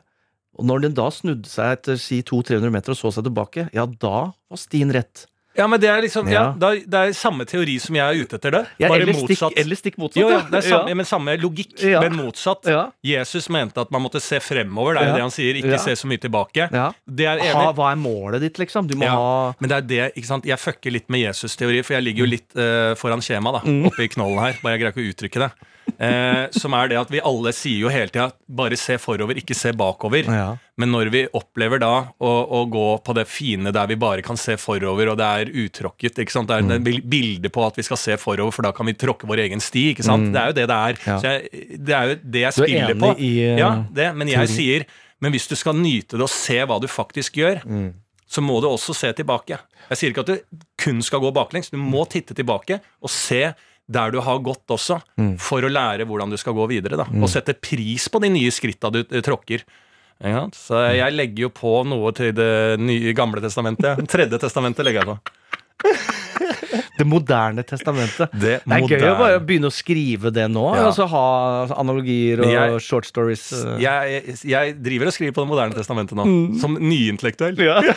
Og når den da snudde seg etter si 200-300 meter og så seg tilbake, ja, da var stien rett. ja, men det er liksom ja. Ja. Det er samme teori som jeg er ute etter det Ja, bare eller, stikk, motsatt. eller stikk motsatt. Jo, ja, det er samme, men samme logikk, men motsatt. Jesus mente at man måtte se fremover. Det er jo det han sier. Ikke se så mye tilbake. Ja. Det er Ha, hva er målet ditt, liksom? Du må Ja. ha Men det er det, ikke sant? jeg fucker litt med Jesus-teori, for jeg ligger jo litt uh, foran skjema da, Mm. oppe i knollen her. Bare jeg greier ikke å uttrykke det. Eh, som er det at vi alle sier jo hele tida bare se forover, ikke se bakover. Ja. Men når vi opplever da å, å gå på det fine der vi bare kan se forover, og det er utråkket ikke sant? Det er Mm. et bilde på at vi skal se forover, for da kan vi tråkke vår egen sti. ikke sant? Det er jo det det er. Mm. Ja. Så jeg, det er jo det jeg er spiller på. i, uh, ja, det, Men jeg teorien? sier men hvis du skal nyte det og se hva du faktisk gjør, Mm. så må du også se tilbake. Jeg sier ikke at du kun skal gå baklengs. Du må titte tilbake og se der du har gått også, Mm. for å lære hvordan du skal gå videre. Da. Og sette pris på de nye skritta du eh, tråkker. Ja. Så jeg legger jo på noe til det nye gamle testamentet. Tredje testamentet legger jeg på. Det moderne testamentet. Det Det er gøy å bare begynne å skrive det nå. Ja. så ha analogier og jeg- short stories. eh. Jeg, jeg driver og skriver på Det moderne testamentet nå, som nyintellektuell. Ja.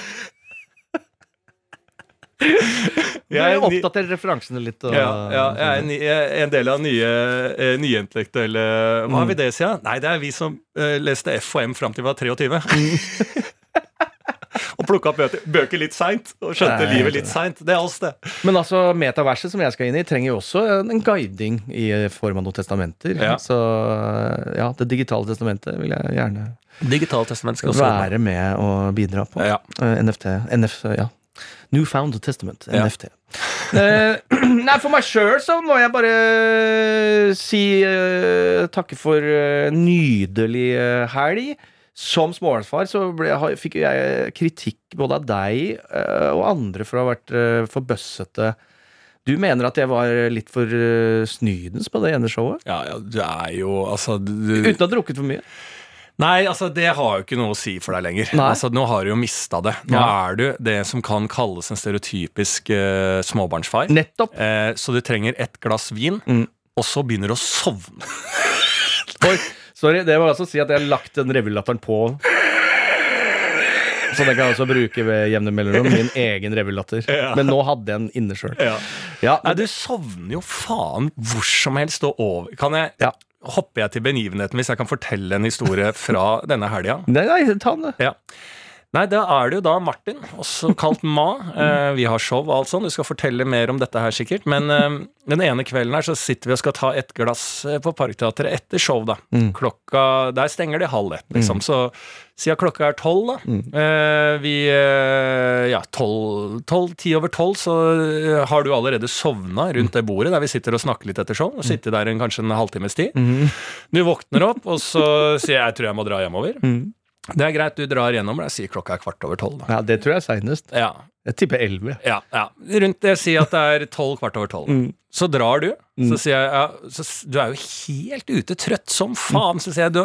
Jeg er Jeg ny- oppdaterer referansene litt. Og, Ja, ja jeg, er jeg en del av nye, eh, nyintellektuelle Hva har vi det siden? Nei, det er vi som eh, leste F og M fram til vi var 23. og plukka opp bøker, bøker litt seint, og skjønte Nei, livet litt seint. Det er oss, det. Men altså, metaverset som jeg skal inn i, trenger jo også en guiding i form av noen testamenter. Ja. Så ja, det digitale testamentet vil jeg gjerne Digitalt testament skal også være med og bidra på. Ja. Uh, NFT, NF, ja. Newfound Testament, Ja. NFT. Eh, nei, for meg sjøl så må jeg bare si eh, takke for uh, nydelig eh, helg. Som småbarnsfar så ble, fikk jeg kritikk både av deg eh, og andre for å ha vært eh, for bøssete. Du mener at jeg var litt for uh, snydens på det ene showet? Ja, ja, du er jo altså du, Uten å ha drukket for mye? Nei, altså det har jo ikke noe å si for deg lenger. Altså Nå har du jo mista det. Nå Ja. er du det som kan kalles en stereotypisk uh, småbarnsfar. Nettopp. Eh, så du trenger ett glass vin, Mm. og så begynner du å sovne. Oi, sorry, det må altså si at jeg har lagt den revylatteren på. Så den kan jeg også bruke ved jevne mellomrom. Min egen revylatter. Ja. Men nå hadde jeg den inne sjøl. Ja. Ja, du sovner jo faen hvor som helst og over Kan jeg Ja. Hopper jeg til begivenheten hvis jeg kan fortelle en historie fra denne helga? nei, nei, ta den. Ja. Nei, da er det jo da Martin, også kalt Ma. Eh, vi har show og alt sånn. Du skal fortelle mer om dette her sikkert. Men eh, den ene kvelden her så sitter vi og skal ta et glass eh, på Parkteatret etter show, da. Mm. Klokka Der stenger de halv ett, liksom. Så siden klokka er tolv, da Mm. eh, Vi Ja, tolv tolv, Ti over tolv, så har du allerede sovna rundt det bordet der vi sitter og snakker litt etter show. Og sitter der en, kanskje en halvtimes tid. Mm. Du våkner opp, og så sier jeg jeg tror jeg må dra hjemover. Mm. Det er greit, du drar gjennom. Jeg sier klokka er kvart over tolv. Ja, det tror jeg er seinest. Ja, Jeg tipper elleve. ja, ja. Rundt det sier at det er tolv kvart over tolv. Mm. Så drar du. Så sier jeg ja, så, du er jo helt ute, trøtt som faen. Så sier jeg du,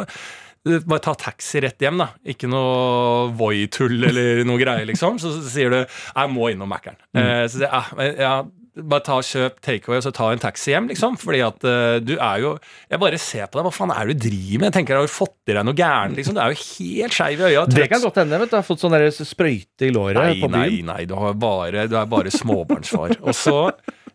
du bare ta taxi rett hjem, da. Ikke noe Voi-tull eller noe greier, liksom. Så, sier du jeg må innom Mækkern. Eh, så sier jeg ja, ja, bare ta og kjøp takeaway og så ta en taxi hjem, liksom. Fordi at uh, du er jo Jeg bare ser på deg, hva faen er det du driver med? Jeg tenker Har du fått i deg noe gærent, liksom? Du er jo helt skeiv i øya. Det kan godt hende. vet du. Har fått sånn der sprøyte i låret Nei, på nei, byen. nei, du, bare, du er bare småbarnsfar. Og så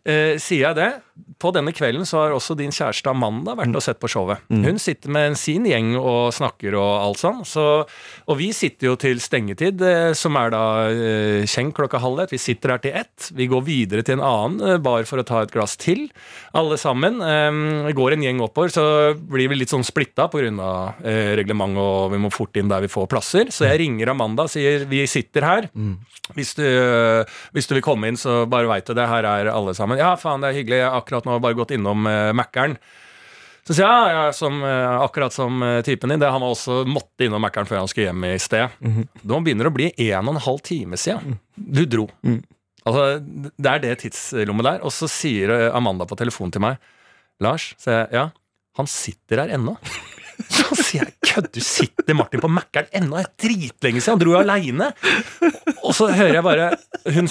eh, sier jeg det. På denne kvelden så har også din kjæreste Amanda vært og sett på showet. Hun sitter med sin gjeng og snakker og alt sånn. Så, og vi sitter jo til stengetid, eh, som er da eh, klokka halv ett. Vi sitter her til ett. Vi går videre til en annen eh, bar for å ta et glass til, alle sammen. Eh, går en gjeng oppover, så blir vi litt sånn splitta pga. Eh, reglement, og vi må fort inn der vi får plasser. Så jeg ringer Amanda og sier vi sitter her. Hvis du, hvis du vil komme inn, så bare veit du det. Her er alle sammen. Ja, faen, det er hyggelig. Jeg har akkurat nå bare gått innom uh, Mækkern. Så sier jeg ja, som, eh, akkurat som eh, typen din. Det Han var også måtte innom Mækkern før han skulle hjem i sted. Nå begynner det å bli en og en halv time siden du dro. Altså, Det er det tidslommet der. Og så sier eh, Amanda på telefonen til meg Lars, sier jeg, ja, han sitter her ennå. Så sier jeg kødder, sitter Martin på Mækkern ennå? Det er dritlenge siden. Han dro jo aleine. Og så hører jeg bare hun,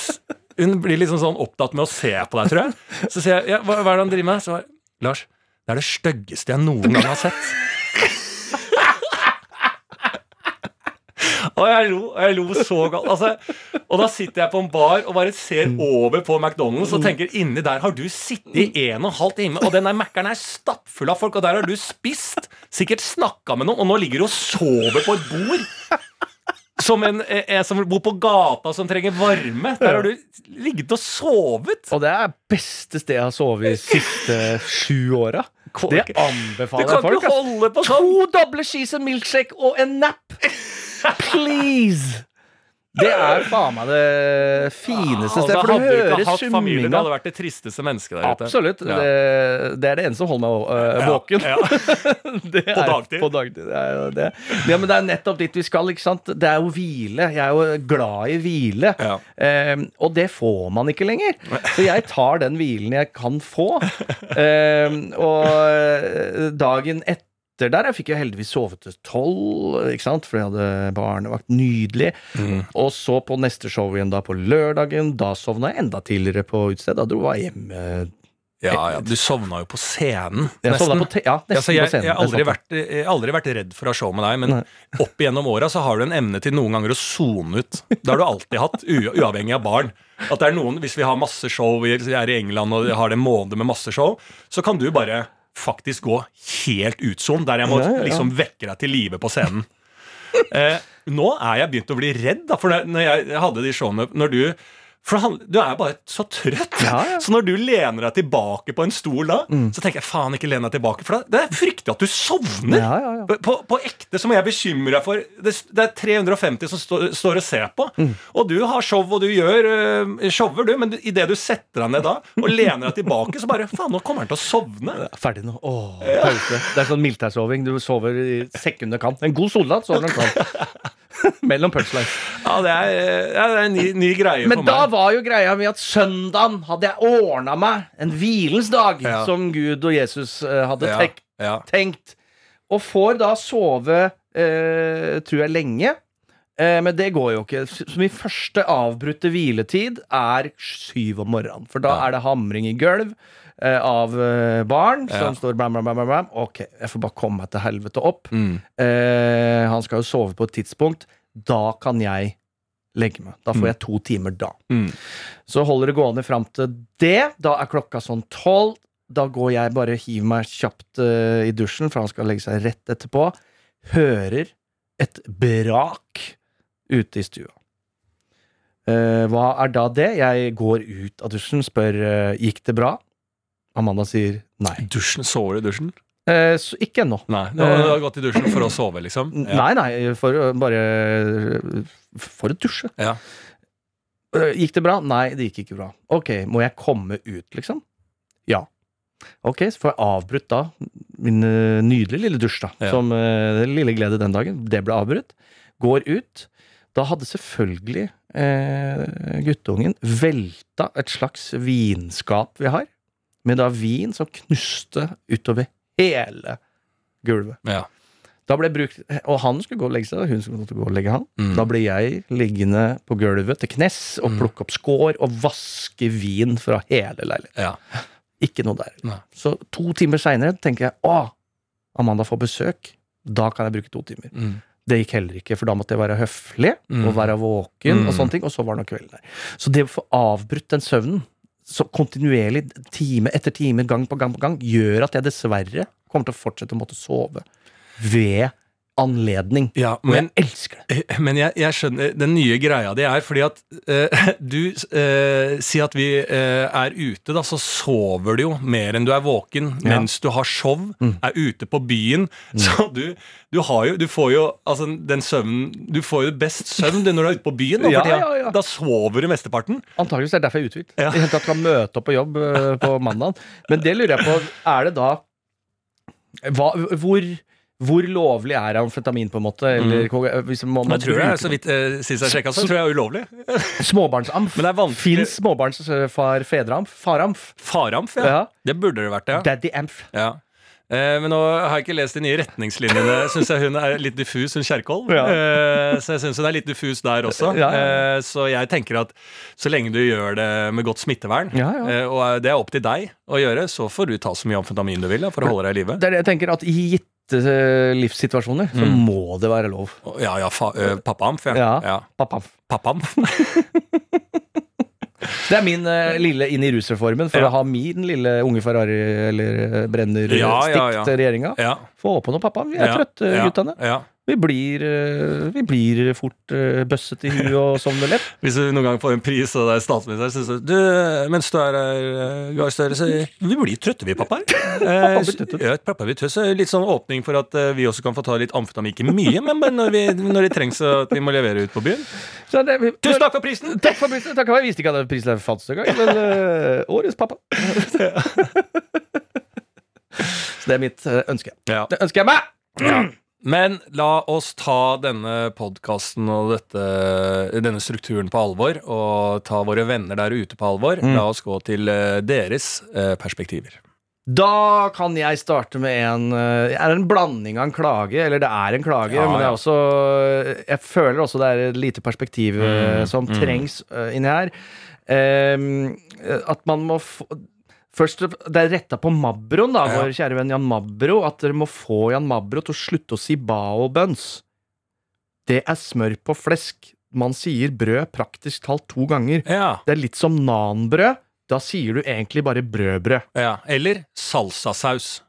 hun blir liksom sånn opptatt med å se på deg, tror jeg. Så sier jeg ja, hva, er det han driver med? Så jeg, Lars, det er det styggeste jeg noen gang har sett. Og jeg lo, jeg lo så galt. Altså, og da sitter jeg på en bar og bare ser over på McDonald's og tenker inni der har du sittet i en og en halv time, og den der Mækkern er stappfull av folk, og der har du spist, sikkert snakka med noen, og nå ligger du og sover på et bord. Som en, en som bor på gata som trenger varme. Der har du ligget og sovet. Og det er beste stedet jeg har sovet i siste sju åra. Det anbefaler jeg folk. ikke holde på sånn! To doble cheese and milkshake og en nap! Please! Det er faen meg det fineste stedet, for du hører familie, du hadde vært det tristeste mennesket der ute. Absolutt. Ja. Det, det er det eneste som holder meg øh, våken. Ja. På dagtid. På dagtid. Det er det. Ja, men det er nettopp dit vi skal. ikke sant? Det er jo hvile. Jeg er jo glad i hvile. Eh, og det får man ikke lenger. Så jeg tar den hvilen jeg kan få. Um, og eh, dagen etter der Jeg fikk jo heldigvis sovet til tolv, ikke sant? for jeg hadde barnevakt. Nydelig. Mm. Og så på neste show igjen da på lørdagen. Da sovna jeg enda tidligere på utestedet. Da dro jeg hjem. eh, Ja, ja, du sovna jo på scenen. Jeg nesten. på, ja, nesten Altså, jeg, på scenen. jeg, har aldri vært, jeg har aldri vært redd for å ha show med deg, men Nei. opp igjennom åra så har du en evne til noen ganger å sone ut. Det har du alltid hatt, uavhengig av barn. At det er noen, Hvis vi har masse show, vi er i England og har en måned med masse show, så kan du bare faktisk gå helt utson, der jeg må Ja, ja, ja. liksom vekke deg til live på scenen. Eh, nå er jeg begynt å bli redd, da, for når jeg hadde de showene Når du for han, Du er bare så trøtt. Ja, ja. Så når du lener deg tilbake på en stol da, så tenker jeg faen ikke len deg tilbake. For da- det er fryktelig at du sovner. Ja. På, på ekte så må jeg bekymre deg for Det, det er 350 som står, står og ser på. Og du har show, og du gjør øh, shower, du, men idet du setter deg ned da og lener deg tilbake, så bare Faen, nå kommer han til å sovne. Ferdig nå. Åh, pause. Det er sånn mildtærssoving. Du sover i sekundet kan. En god soldat sover en kan. Mellom punchlines. Ja, det er, ja, det er en ny, ny greie Men for da var jo greia med at søndagen hadde jeg ordna meg en hvilens dag, Ja. som Gud og Jesus eh, hadde Ja, tenkt, ja. tenkt. Og får da sove, eh, tror jeg, lenge. Eh, men det går jo ikke. Så min første avbrutte hviletid er syv om morgenen. For da Ja. er det hamring i gulv eh, av eh, barn som står bam, bam, bam, bam. Ok, jeg får bare komme meg til helvete opp. Mm. Eh, han skal jo sove på et tidspunkt. Da kan jeg legge meg. Da får Mm. jeg to timer da. Mm. Så holder det gående fram til det. Da er klokka sånn tolv. Da går jeg bare hiver meg kjapt uh, i dusjen, for han skal legge seg rett etterpå. Hører et brak ute i stua. Uh, hva er da det? Jeg går ut av dusjen, spør uh, gikk det bra. Amanda sier nei. Dusjen, Sover du i dusjen? Eh, så ikke ennå. Nei. Du har, du har gått i dusjen for å sove, liksom? Nei, nei, for å bare For å dusje. Ja. Øh, Gikk det bra? Nei, det gikk ikke bra. Ok, må jeg komme ut, liksom? Ja. Ok, så får jeg avbrutt da min øh, nydelige lille dusj, da. Ja. Som øh, lille glede den dagen. Det ble avbrutt. Går ut. Da hadde selvfølgelig eh, guttungen velta et slags vinskap vi har, med da vin som knuste utover hele gulvet. Ja. Da ble brukt, og han skulle gå og legge seg, og hun skulle gå og legge han. Mm. Da ble jeg liggende på gulvet til knes og Mm. plukke opp skår og vaske vin fra hele leiligheten. ja. Ikke noe der. Nei. Så to timer seinere tenker jeg å, Amanda får besøk. Da kan jeg bruke to timer. Mm. Det gikk heller ikke, for da måtte jeg være høflig Mm. og være våken, Mm. og sånne ting, og så var nå kvelden der. Så det å få avbrutt den søvnen så kontinuerlig, time etter time, gang på gang på gang, gjør at jeg dessverre kommer til å fortsette å måtte sove ved anledning. ja Og men jeg elsker det. Men jeg, jeg skjønner Den nye greia di er fordi at eh, du eh, sier at vi eh, er ute, da, så sover du jo mer enn du er våken Ja. mens du har show, Mm. er ute på byen. Så du, du har jo Du får jo altså den søvnen Du får jo best søvn du når du er ute på byen. Da, Ja, ja, ja. da sover du mesteparten. Antakeligvis er det derfor jeg er uthvilt. Ja. Tatt kan møte opp på jobb eh, på mandag. Men det lurer jeg på, er det da hva, hvor, hvor lovlig er amfetamin, på en måte? Eller hvis man, man Mm. Jeg tror det er så vidt eh, Sist jeg sjekka, så tror jeg er ulovlig. Småbarnsamf. Det er vanskelig Fins småbarnsfar-fedreamf? Faramf? Faramf, ja. Ja. Det burde det vært, ja. Daddy-amf. ja. Eh, men nå har jeg ikke lest de nye retningslinjene. Syns jeg hun er litt diffus, hun Kjerkol. Ja. Eh, så jeg syns hun er litt diffus der også. Ja, ja. Eh, så jeg tenker at så lenge du gjør det med godt smittevern, eh, og det er opp til deg å gjøre, så får du ta så mye amfetamin du vil da, for å holde deg i live. Det er det jeg tenker, at i gitte eh, livssituasjoner så Mm. må det være lov. Ja, ja, fa ø, pappaamf, ja. Ja. ja. Pappa. Pappaamf. Det er min uh, lille inn i rusreformen, for Ja. å ha min lille unge Ferrari eller eh, brenner-stikk Ja, ja, ja. til regjeringa. Få på noe, pappa. Vi er trøtte, guttene. Ja. Vi blir, eh, vi blir fort uh, bøsset i huet og sovner lett. Hvis du noen gang får en pris, og det er statsminister, så du du, mens du er her, eh, Gahr Støre, så Vi blir trøtte, vi, pappa. Eh, blir trøtte. ja, pappa blir trøtte, litt sånn åpning for at eh, vi også kan få ta litt amfetamin. Ikke mye, men når, vi, når det trengs at vi må levere ut på byen. Så det, vi, Tusen takk for prisen! Takk for prisen. Takk for, jeg visste ikke at prisen fantes engang, men uh, årets pappa. Så det er mitt eh, ønske. Ja. Det ønsker jeg meg! Men la oss ta denne podkasten og dette, denne strukturen på alvor, og ta våre venner der ute på alvor. Mm. La oss gå til eh, deres eh, perspektiver. Da kan jeg starte med en eh, Er det en blanding av en klage? Eller det er en klage, Ja, men det er også Jeg føler også det er et lite perspektiv Mm, som mm. trengs inni her. Um, at man må få Først, Det er retta på Mabroen, da, Ja. vår kjære venn Jan Mabro. At dere må få Jan Mabro til å slutte å si bao buns. Det er smør på flesk. Man sier brød praktisk talt to ganger. Ja, Det er litt som nanbrød. Da sier du egentlig bare brødbrød. ja. Eller salsasaus.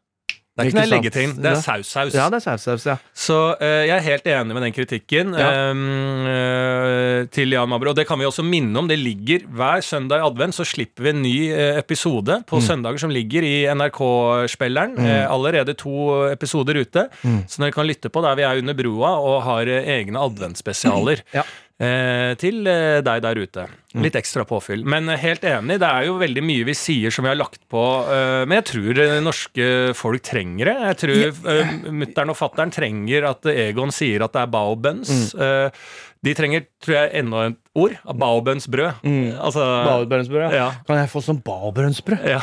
Det er Ikke noe sant? leggeting, det er saus-saus. Ja, det er saus-saus, ja. Så uh, jeg er helt enig med den kritikken Ja. um, til Jan Mabro. Og det kan vi også minne om. Det ligger hver søndag i advent, så slipper vi en ny eh, episode på Mm. søndager som ligger i NRK-spilleren. Eh, allerede to episoder ute. Mm. Så dere kan lytte på der vi er under broa og har egne adventsspesialer. Ja. Eh, til eh, deg der ute. Mm. Litt ekstra påfyll. Men eh, helt enig, det er jo veldig mye vi sier som vi har lagt på. men jeg tror norske folk trenger det. Jeg tror uh, mutter'n og fatter'n trenger at Egon sier at det er baobuns. Mm. De trenger, tror jeg, enda et ord. Baobunsbrød. Mm. Altså ja. Kan jeg få sånn baobrønnsbrød? ja.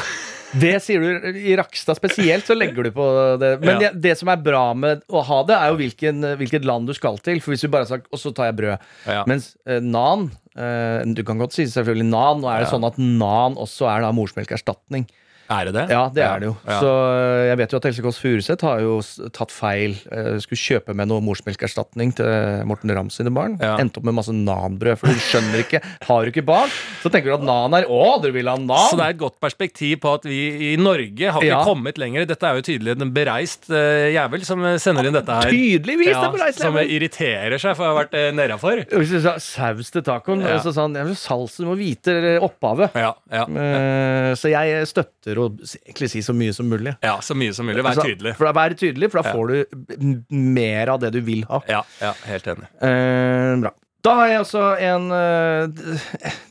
Det sier du i Rakstad spesielt, så legger du på det. Men Ja. det, det som er bra med å ha det, er jo hvilken, hvilket land du skal til. For hvis du bare har sagt 'og så tar jeg brød'. ja. Mens eh, nan eh, Du kan godt si selvfølgelig nan. Nå er det sånn at nan også er da morsmelkerstatning. Er det det? Ja, det er det jo. Ja. Så eh, jeg vet jo at Else Kåss Furuseth har jo tatt feil. Eh, skulle kjøpe med noe morsmelkerstatning til Morten Ramm sine barn. Ja. Endte opp med masse nanbrød, for du skjønner ikke. Har du ikke barn, så tenker du at nan er Å, dere vil ha nan! Så det er et godt perspektiv på at vi i Norge har ikke Ja. kommet lenger. Dette er jo tydelig en bereist uh, jævel som sender inn dette her. Tydeligvis! Ja, er bra, som irriterer seg for å ha vært nedafor. Du sa saus til tacoen, Ja. så sa han salsa, du må vite opphavet. Ja, ja, Eh, så jeg støtter å egentlig si så mye som mulig. ja, så mye som mulig. Vær Altså, tydelig. For da Vær tydelig, for da Ja. får du mer av det du vil ha. Ja, ja, helt enig. Eh, bra. Da har jeg altså en eh,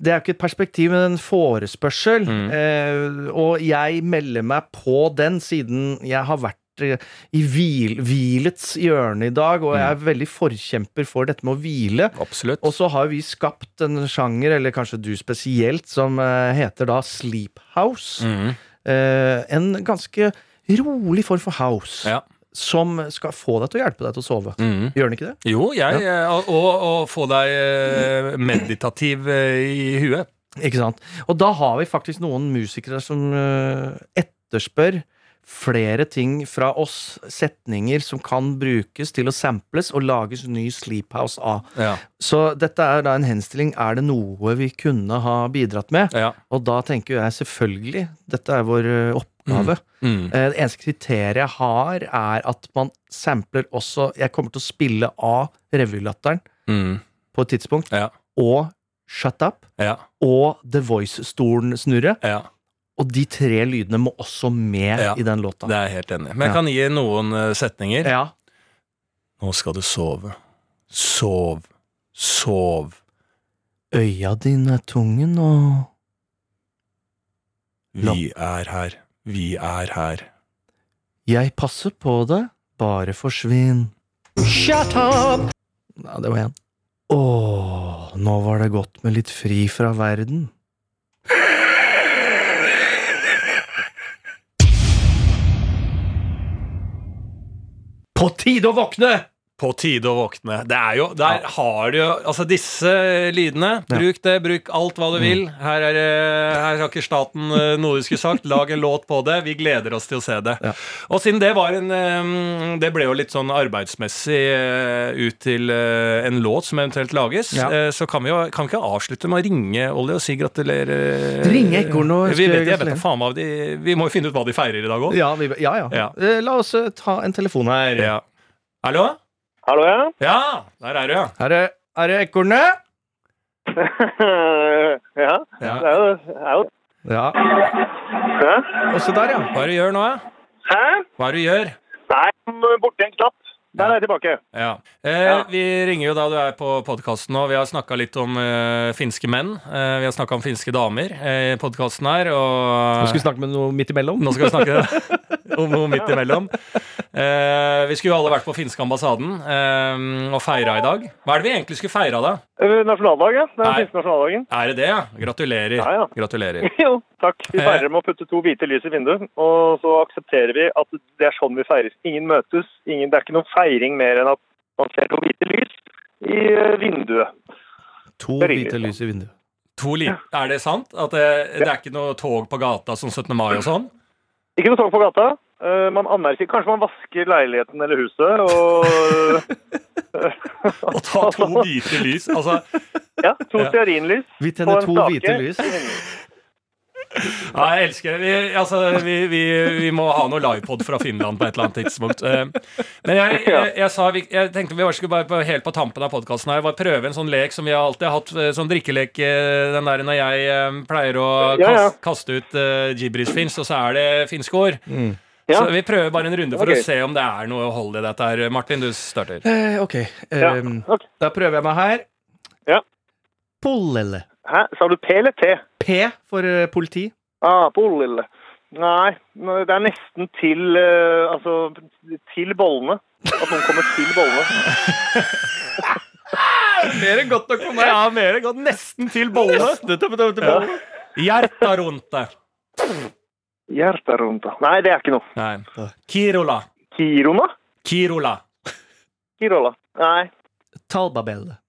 Det er jo ikke et perspektiv, men en forespørsel. Mm. Eh, og jeg melder meg på den siden jeg har vært eh, i hvil, hvilets hjørne i dag, og jeg er veldig forkjemper for dette med å hvile. Absolutt. Og så har vi skapt en sjanger, eller kanskje du spesielt, som eh, heter da Sleep House. Mhm. Eh, en ganske rolig form for house. Ja. Som skal få deg til å hjelpe deg til å sove. Mm. Gjør den ikke det? Jo, jeg ja. Og, og få deg eh, meditativ eh, i huet. Ikke sant? Og da har vi faktisk noen musikere som eh, etterspør flere ting fra oss, setninger som kan brukes til å samples og lages ny Sleephouse av. Ja. Så dette er da en henstilling. Er det noe vi kunne ha bidratt med? ja. Og da tenker jeg selvfølgelig, dette er vår eh, oppgave. Mm. Eh, Det eneste kriteriet jeg har, er at man sampler også Jeg kommer til å spille av revylatteren mm. på et tidspunkt, Ja. og Shut Up, Ja. og The Voice-stolen snurre. ja. Og de tre lydene må også med Ja, i den låta. Det er jeg helt enig. Men jeg kan gi noen eh, setninger. Ja. Nå skal du sove. Sov. Sov. Øya dine er tunge nå. Vi er her. Vi er her. Jeg passer på deg, bare forsvinn. Shut up! Ja, det var én. Åh, nå var det godt med litt fri fra verden. På tide å våkne! På tide å våkne. Det er jo, Der har du jo Altså, disse lydene. Bruk det, bruk alt hva du vil. Her, er, her har ikke staten eh, noe du skulle sagt. Lag en låt på det. Vi gleder oss til å se det. Ja. Og siden det var en eh, Det ble jo litt sånn arbeidsmessig eh, ut til eh, en låt som eventuelt lages, Ja. eh, så kan vi jo kan vi ikke avslutte med å ringe Olli og si gratulerer. Ringe ekornet. vi vet, vet faen de, Vi må jo finne ut hva de feirer i dag òg. Ja, ja, ja. Ja. Eh, La oss eh, ta en telefon her. Ja. Hallo? Hallo, ja? Ja, der er du, ja. Er er, er det ekornet? ja, Ja. det er jo, det er jo Ja. Hæ? Og se der, ja. Hva er det du gjør nå, ja? Hæ? Hva er det du gjør? Nei, borti en knapp. Der er jeg tilbake. Ja. Eh, Ja. Vi ringer jo da du er på podkasten nå. Vi har snakka litt om eh, finske menn. Eh, vi har snakka om finske damer eh, i podkasten her. Nå skal vi snakke med noe midt imellom. nå skal vi snakke om noe midt imellom. Eh, vi skulle jo alle vært på finske ambassaden eh, og feira i dag. Hva er det vi egentlig skulle feira da? Nasjonaldagen. Nasjonaldag, ja. Det er Nei. finske nasjonaldagen. Er det det, ja? Gratulerer. Ja, ja. Gratulerer. Jo, takk. Vi Eh. feirer med å putte to hvite lys i vinduet, og så aksepterer vi at det er sånn vi feires. Ingen møtes. Ingen, det er ikke noen feiring mer enn at man ser to hvite lys i eh, vinduet. To hvite lys i vinduet. To li er det sant? At det, det er ikke noe tog på gata som 17. mai og sånn? Ikke noe tog på gata. Eh, Man anmerker Kanskje man vasker leiligheten eller huset, og Og ta to hvite lys? Altså, Ja, to Ja. stearinlys. Vi på tenner en to stake. hvite lys. Ja, jeg elsker det. Vi, altså, vi, vi, vi må ha noe livepod fra Finland på et eller annet tidspunkt. Eh, Men jeg, jeg, jeg, sa, vi- jeg tenkte vi skulle bare på, helt på tampen av podkasten her bare prøve en sånn lek som vi har alltid hatt, Som sånn drikkelek. eh, Den der når jeg eh, pleier å kaste, kaste ut uh, gibberish-finsk, og så er det finske ord. Ja. Så vi prøver bare en runde for okay. å se om det er noe hold i dette her. Martin, du starter. Eh, ok. Ja, Um, ok. Da prøver jeg meg her. Ja. Pollele. Hæ? Sa du P eller T? P for eh, politi. Ah, Polille. Nei, det er nesten til uh, Altså til bollene. At noen kommer til bollene. Mer enn godt nok for meg. Ja, mer enn godt. Nesten til bollene. Ja. Hjerta rundt det. Hjerta rundt, da. Nei, det er ikke noe. Nei. Kirola. Kirona? Kirola. Kirola? Nei. Talbabelle.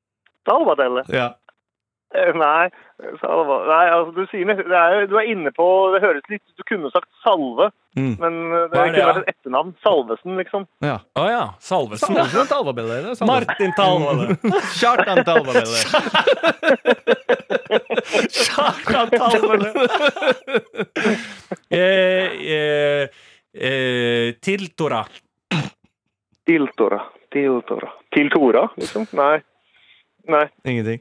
Salvadelle? Ja. Nei. Salva. Nei, altså du sier det er, Du er inne på Det høres litt Du kunne sagt Salve, Mm. men eh, det Hva er det, kunne vært et etternavn. Salvesen, liksom. ja. Å ja. Salvesen. Salvesen Talbabelle. det er sant. Martin Talvale. Kjartan Talbabelle. Kjartan Talvale. eh, eh, eh, Tiltora. Tiltora. Tiltora. Tiltora, liksom? Nei. Nei. Ingenting.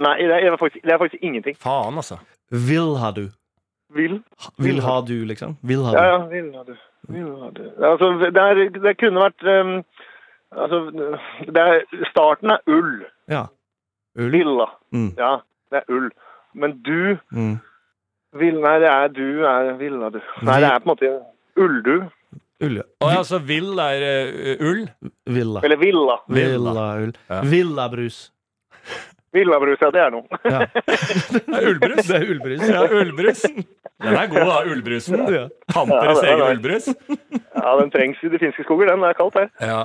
Nei, det er, faktisk, det er faktisk ingenting. Faen, altså. Vil ha du. Vil? Vil ha du, liksom. Vil ha du. ja. ja. Vil ha du. Vil ha du. Altså, det, er, det kunne vært um, Altså, det er, starten er ull. Ja. Ull. Villa. Mm. Ja, det er ull. Men du Mm. vil Nei, det er du er Villa, du. Nei, det er på en måte ulldu. Ull, ja. Å ja, så vill er uh, ull? Villa. Eller Villa. Villa-ull. Ja. Villabrus. Villabrus, ja, det er noe. Ja. Det er ullbrus. Det er ullbrus. Ja, ullbrus. Den er god, da. Ullbrusen. Ja. Ja, egen ullbrus. Ja, den trengs i de finske skoger, den. Det er kaldt her. Ja.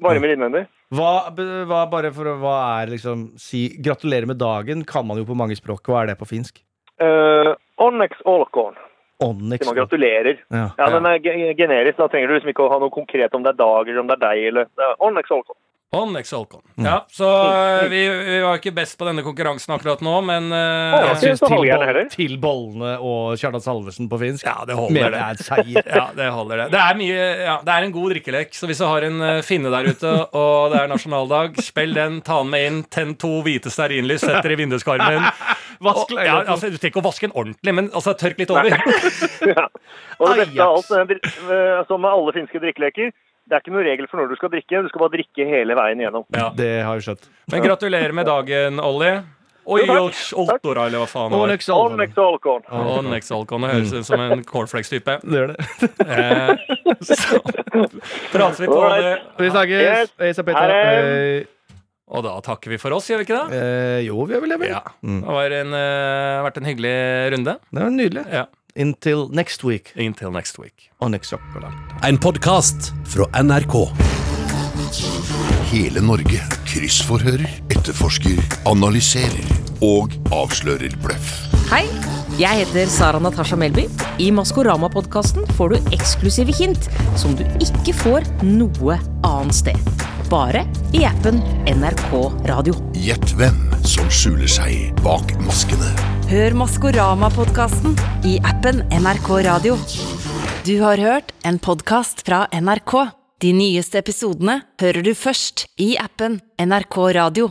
Varmer innvendig. Hva, hva, bare for hva er liksom si Gratulerer med dagen kan man jo på mange språk. Hva er det på finsk? Uh, Onnex olkorn. Onyx. Man gratulerer. Ja. Ja, den er generisk. Da trenger du liksom ikke å ha noe konkret om det er dag eller om det er deg eller Onyx er Onnex olkon. Mm. Ja, så eh, vi, vi var ikke best på denne konkurransen akkurat nå, men uh, Jeg syns til, boll, til bollene og Kjartan Salvesen på finsk Ja, det holder, det. det. Ja, det holder det. Det er, mye, ja, det er en god drikkelek, så hvis du har en eh, finne der ute, og det er nasjonaldag, spill den, ta den med inn, tenn to hvite stearinlys, sett dere i vinduskarmen. Vask Og- ja, altså, du trenger ikke å vaske den ordentlig, men altså, tørk litt over. Ja. Og det beste av alt, som med alle finske drikkeleker, det er ikke noe regel for når du skal drikke. Du skal bare drikke hele veien igjennom. Ja. Det har vi skjønt. Men gratulerer med dagen, Olli. Oi, Jo, takk. Ols, Oltora, eller hva faen. Onyx olkon. Onyx det høres ut som en cornflakes-type. Det gjør det. Eh, så prater vi på det. Vi snakkes. Yes. Hei. Hei. Og da takker vi for oss, gjør vi ikke det? Eh, jo, vi gjør vel det. Ja. Mm. Det har en, eh, vært en hyggelig runde. Det var nydelig. Ja. Until next week. Until next week. Onyx Rockland. En podkast fra NRK. Hele Norge kryssforhører, etterforsker, analyserer og avslører bløff. Hei, jeg heter Sara Natasha Melby. I Maskorama-podkasten får du eksklusive hint som du ikke får noe annet sted. Bare i appen NRK Radio. Gjett hvem som skjuler seg bak maskene. Hør Maskorama-podkasten i appen NRK Radio. Du har hørt en podkast fra NRK. De nyeste episodene hører du først i appen NRK Radio.